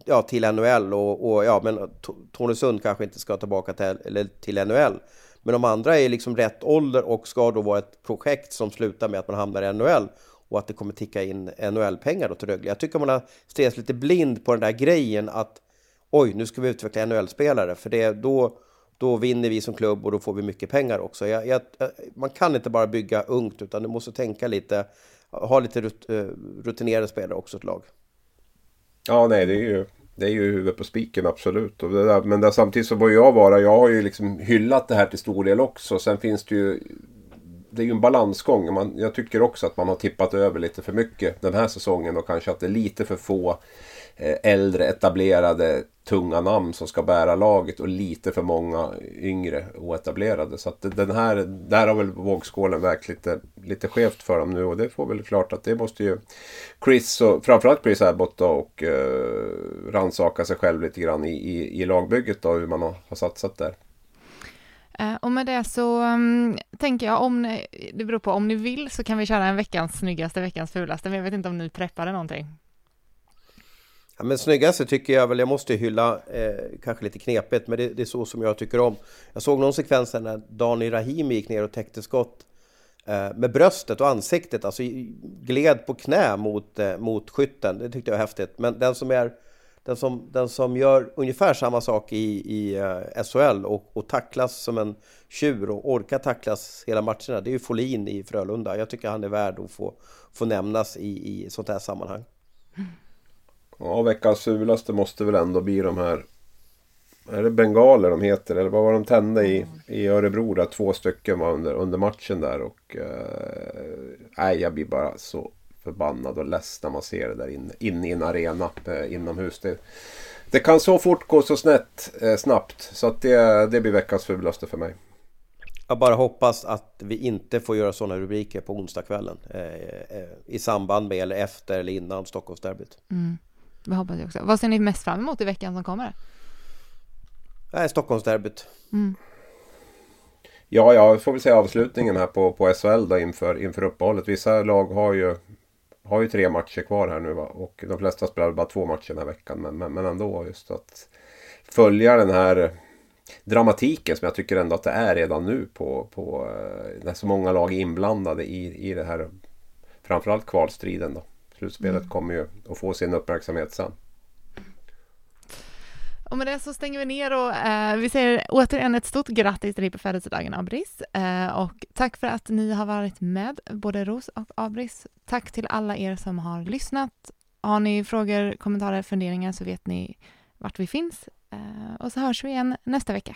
ja, till NHL och, och ja, men Tony Sund kanske inte ska tillbaka till, eller till NHL. Men de andra är liksom rätt ålder och ska då vara ett projekt som slutar med att man hamnar i NHL och att det kommer ticka in NHL-pengar då till Rögle. Jag tycker man har stirrat lite blind på den där grejen att oj, nu ska vi utveckla NHL-spelare för det, då, då vinner vi som klubb och då får vi mycket pengar också. Jag, jag, man kan inte bara bygga ungt utan du måste tänka lite, ha lite rut, eh, rutinerade spelare också ett lag. Ja, nej, det är ju, det är ju huvudet på spiken absolut. Där, men där, samtidigt så var jag vara, jag har ju liksom hyllat det här till stor del också. Sen finns det ju det är ju en balansgång. Man, jag tycker också att man har tippat över lite för mycket den här säsongen och kanske att det är lite för få eh, äldre etablerade tunga namn som ska bära laget och lite för många yngre oetablerade. Så att den här, där har väl vågskålen vägt lite, lite skevt för dem nu och det får väl klart att det måste ju Chris och framförallt Chris Abbott då, och eh, rannsaka sig själv lite grann i, i, i lagbygget då hur man har, har satsat där. Eh, och med det så um, tänker jag om ni, det beror på om ni vill så kan vi köra en veckans snyggaste, veckans fulaste, men jag vet inte om ni preppade någonting. Ja, men snyggaste tycker jag väl, jag måste hylla, eh, kanske lite knepigt, men det, det, är så som jag tycker om. Jag såg någon sekvens när Dani Rahimi gick ner och täckte skott eh, med bröstet och ansiktet, alltså gled på knä mot, eh, mot skytten. Det tyckte jag var häftigt. Men den som är den som, den som gör ungefär samma sak i, i eh, uh, SHL och, och tacklas som en tjur och orkar tacklas hela matcherna, det är ju Folin i Frölunda. Jag tycker han är värd att få, få nämnas i, i sånt här sammanhang. Ja, veckans fulaste måste väl ändå bli de här är det bengaler de heter? Eller vad var de tände i, i Örebro där? Två stycken var under, under matchen där och... Eh, nej, jag blir bara så förbannad och less när man ser det där inne, inne i en arena eh, inomhus. Det, det kan så fort gå så snett eh, snabbt så att det, det blir veckans fulaste för mig. Jag bara hoppas att vi inte får göra sådana rubriker på onsdagskvällen eh, eh, i samband med eller efter eller innan Stockholmsderbyt. Mm. Det hoppas jag också. Vad ser ni mest fram emot i veckan som kommer? Nej, Stockholmsderbyt. Mm. Ja, jag får väl säga avslutningen här på, på SHL då inför, inför uppehållet. Vissa lag har ju, har ju tre matcher kvar här nu va? och de flesta spelar bara två matcher den här veckan. Men, men, men ändå just att följa den här dramatiken som jag tycker ändå att det är redan nu på, på eh, när så många lag är inblandade i, i det här framförallt kvalstriden då. Slutspelet mm. kommer ju att få sin uppmärksamhet sen. Och med det så stänger vi ner och eh, vi säger återigen ett stort grattis till dig på födelsedagen Abris. Eh, och tack för att ni har varit med, både Ros och Abris. Tack till alla er som har lyssnat. Har ni frågor, kommentarer, funderingar så vet ni vart vi finns. Eh, och så hörs vi igen nästa vecka.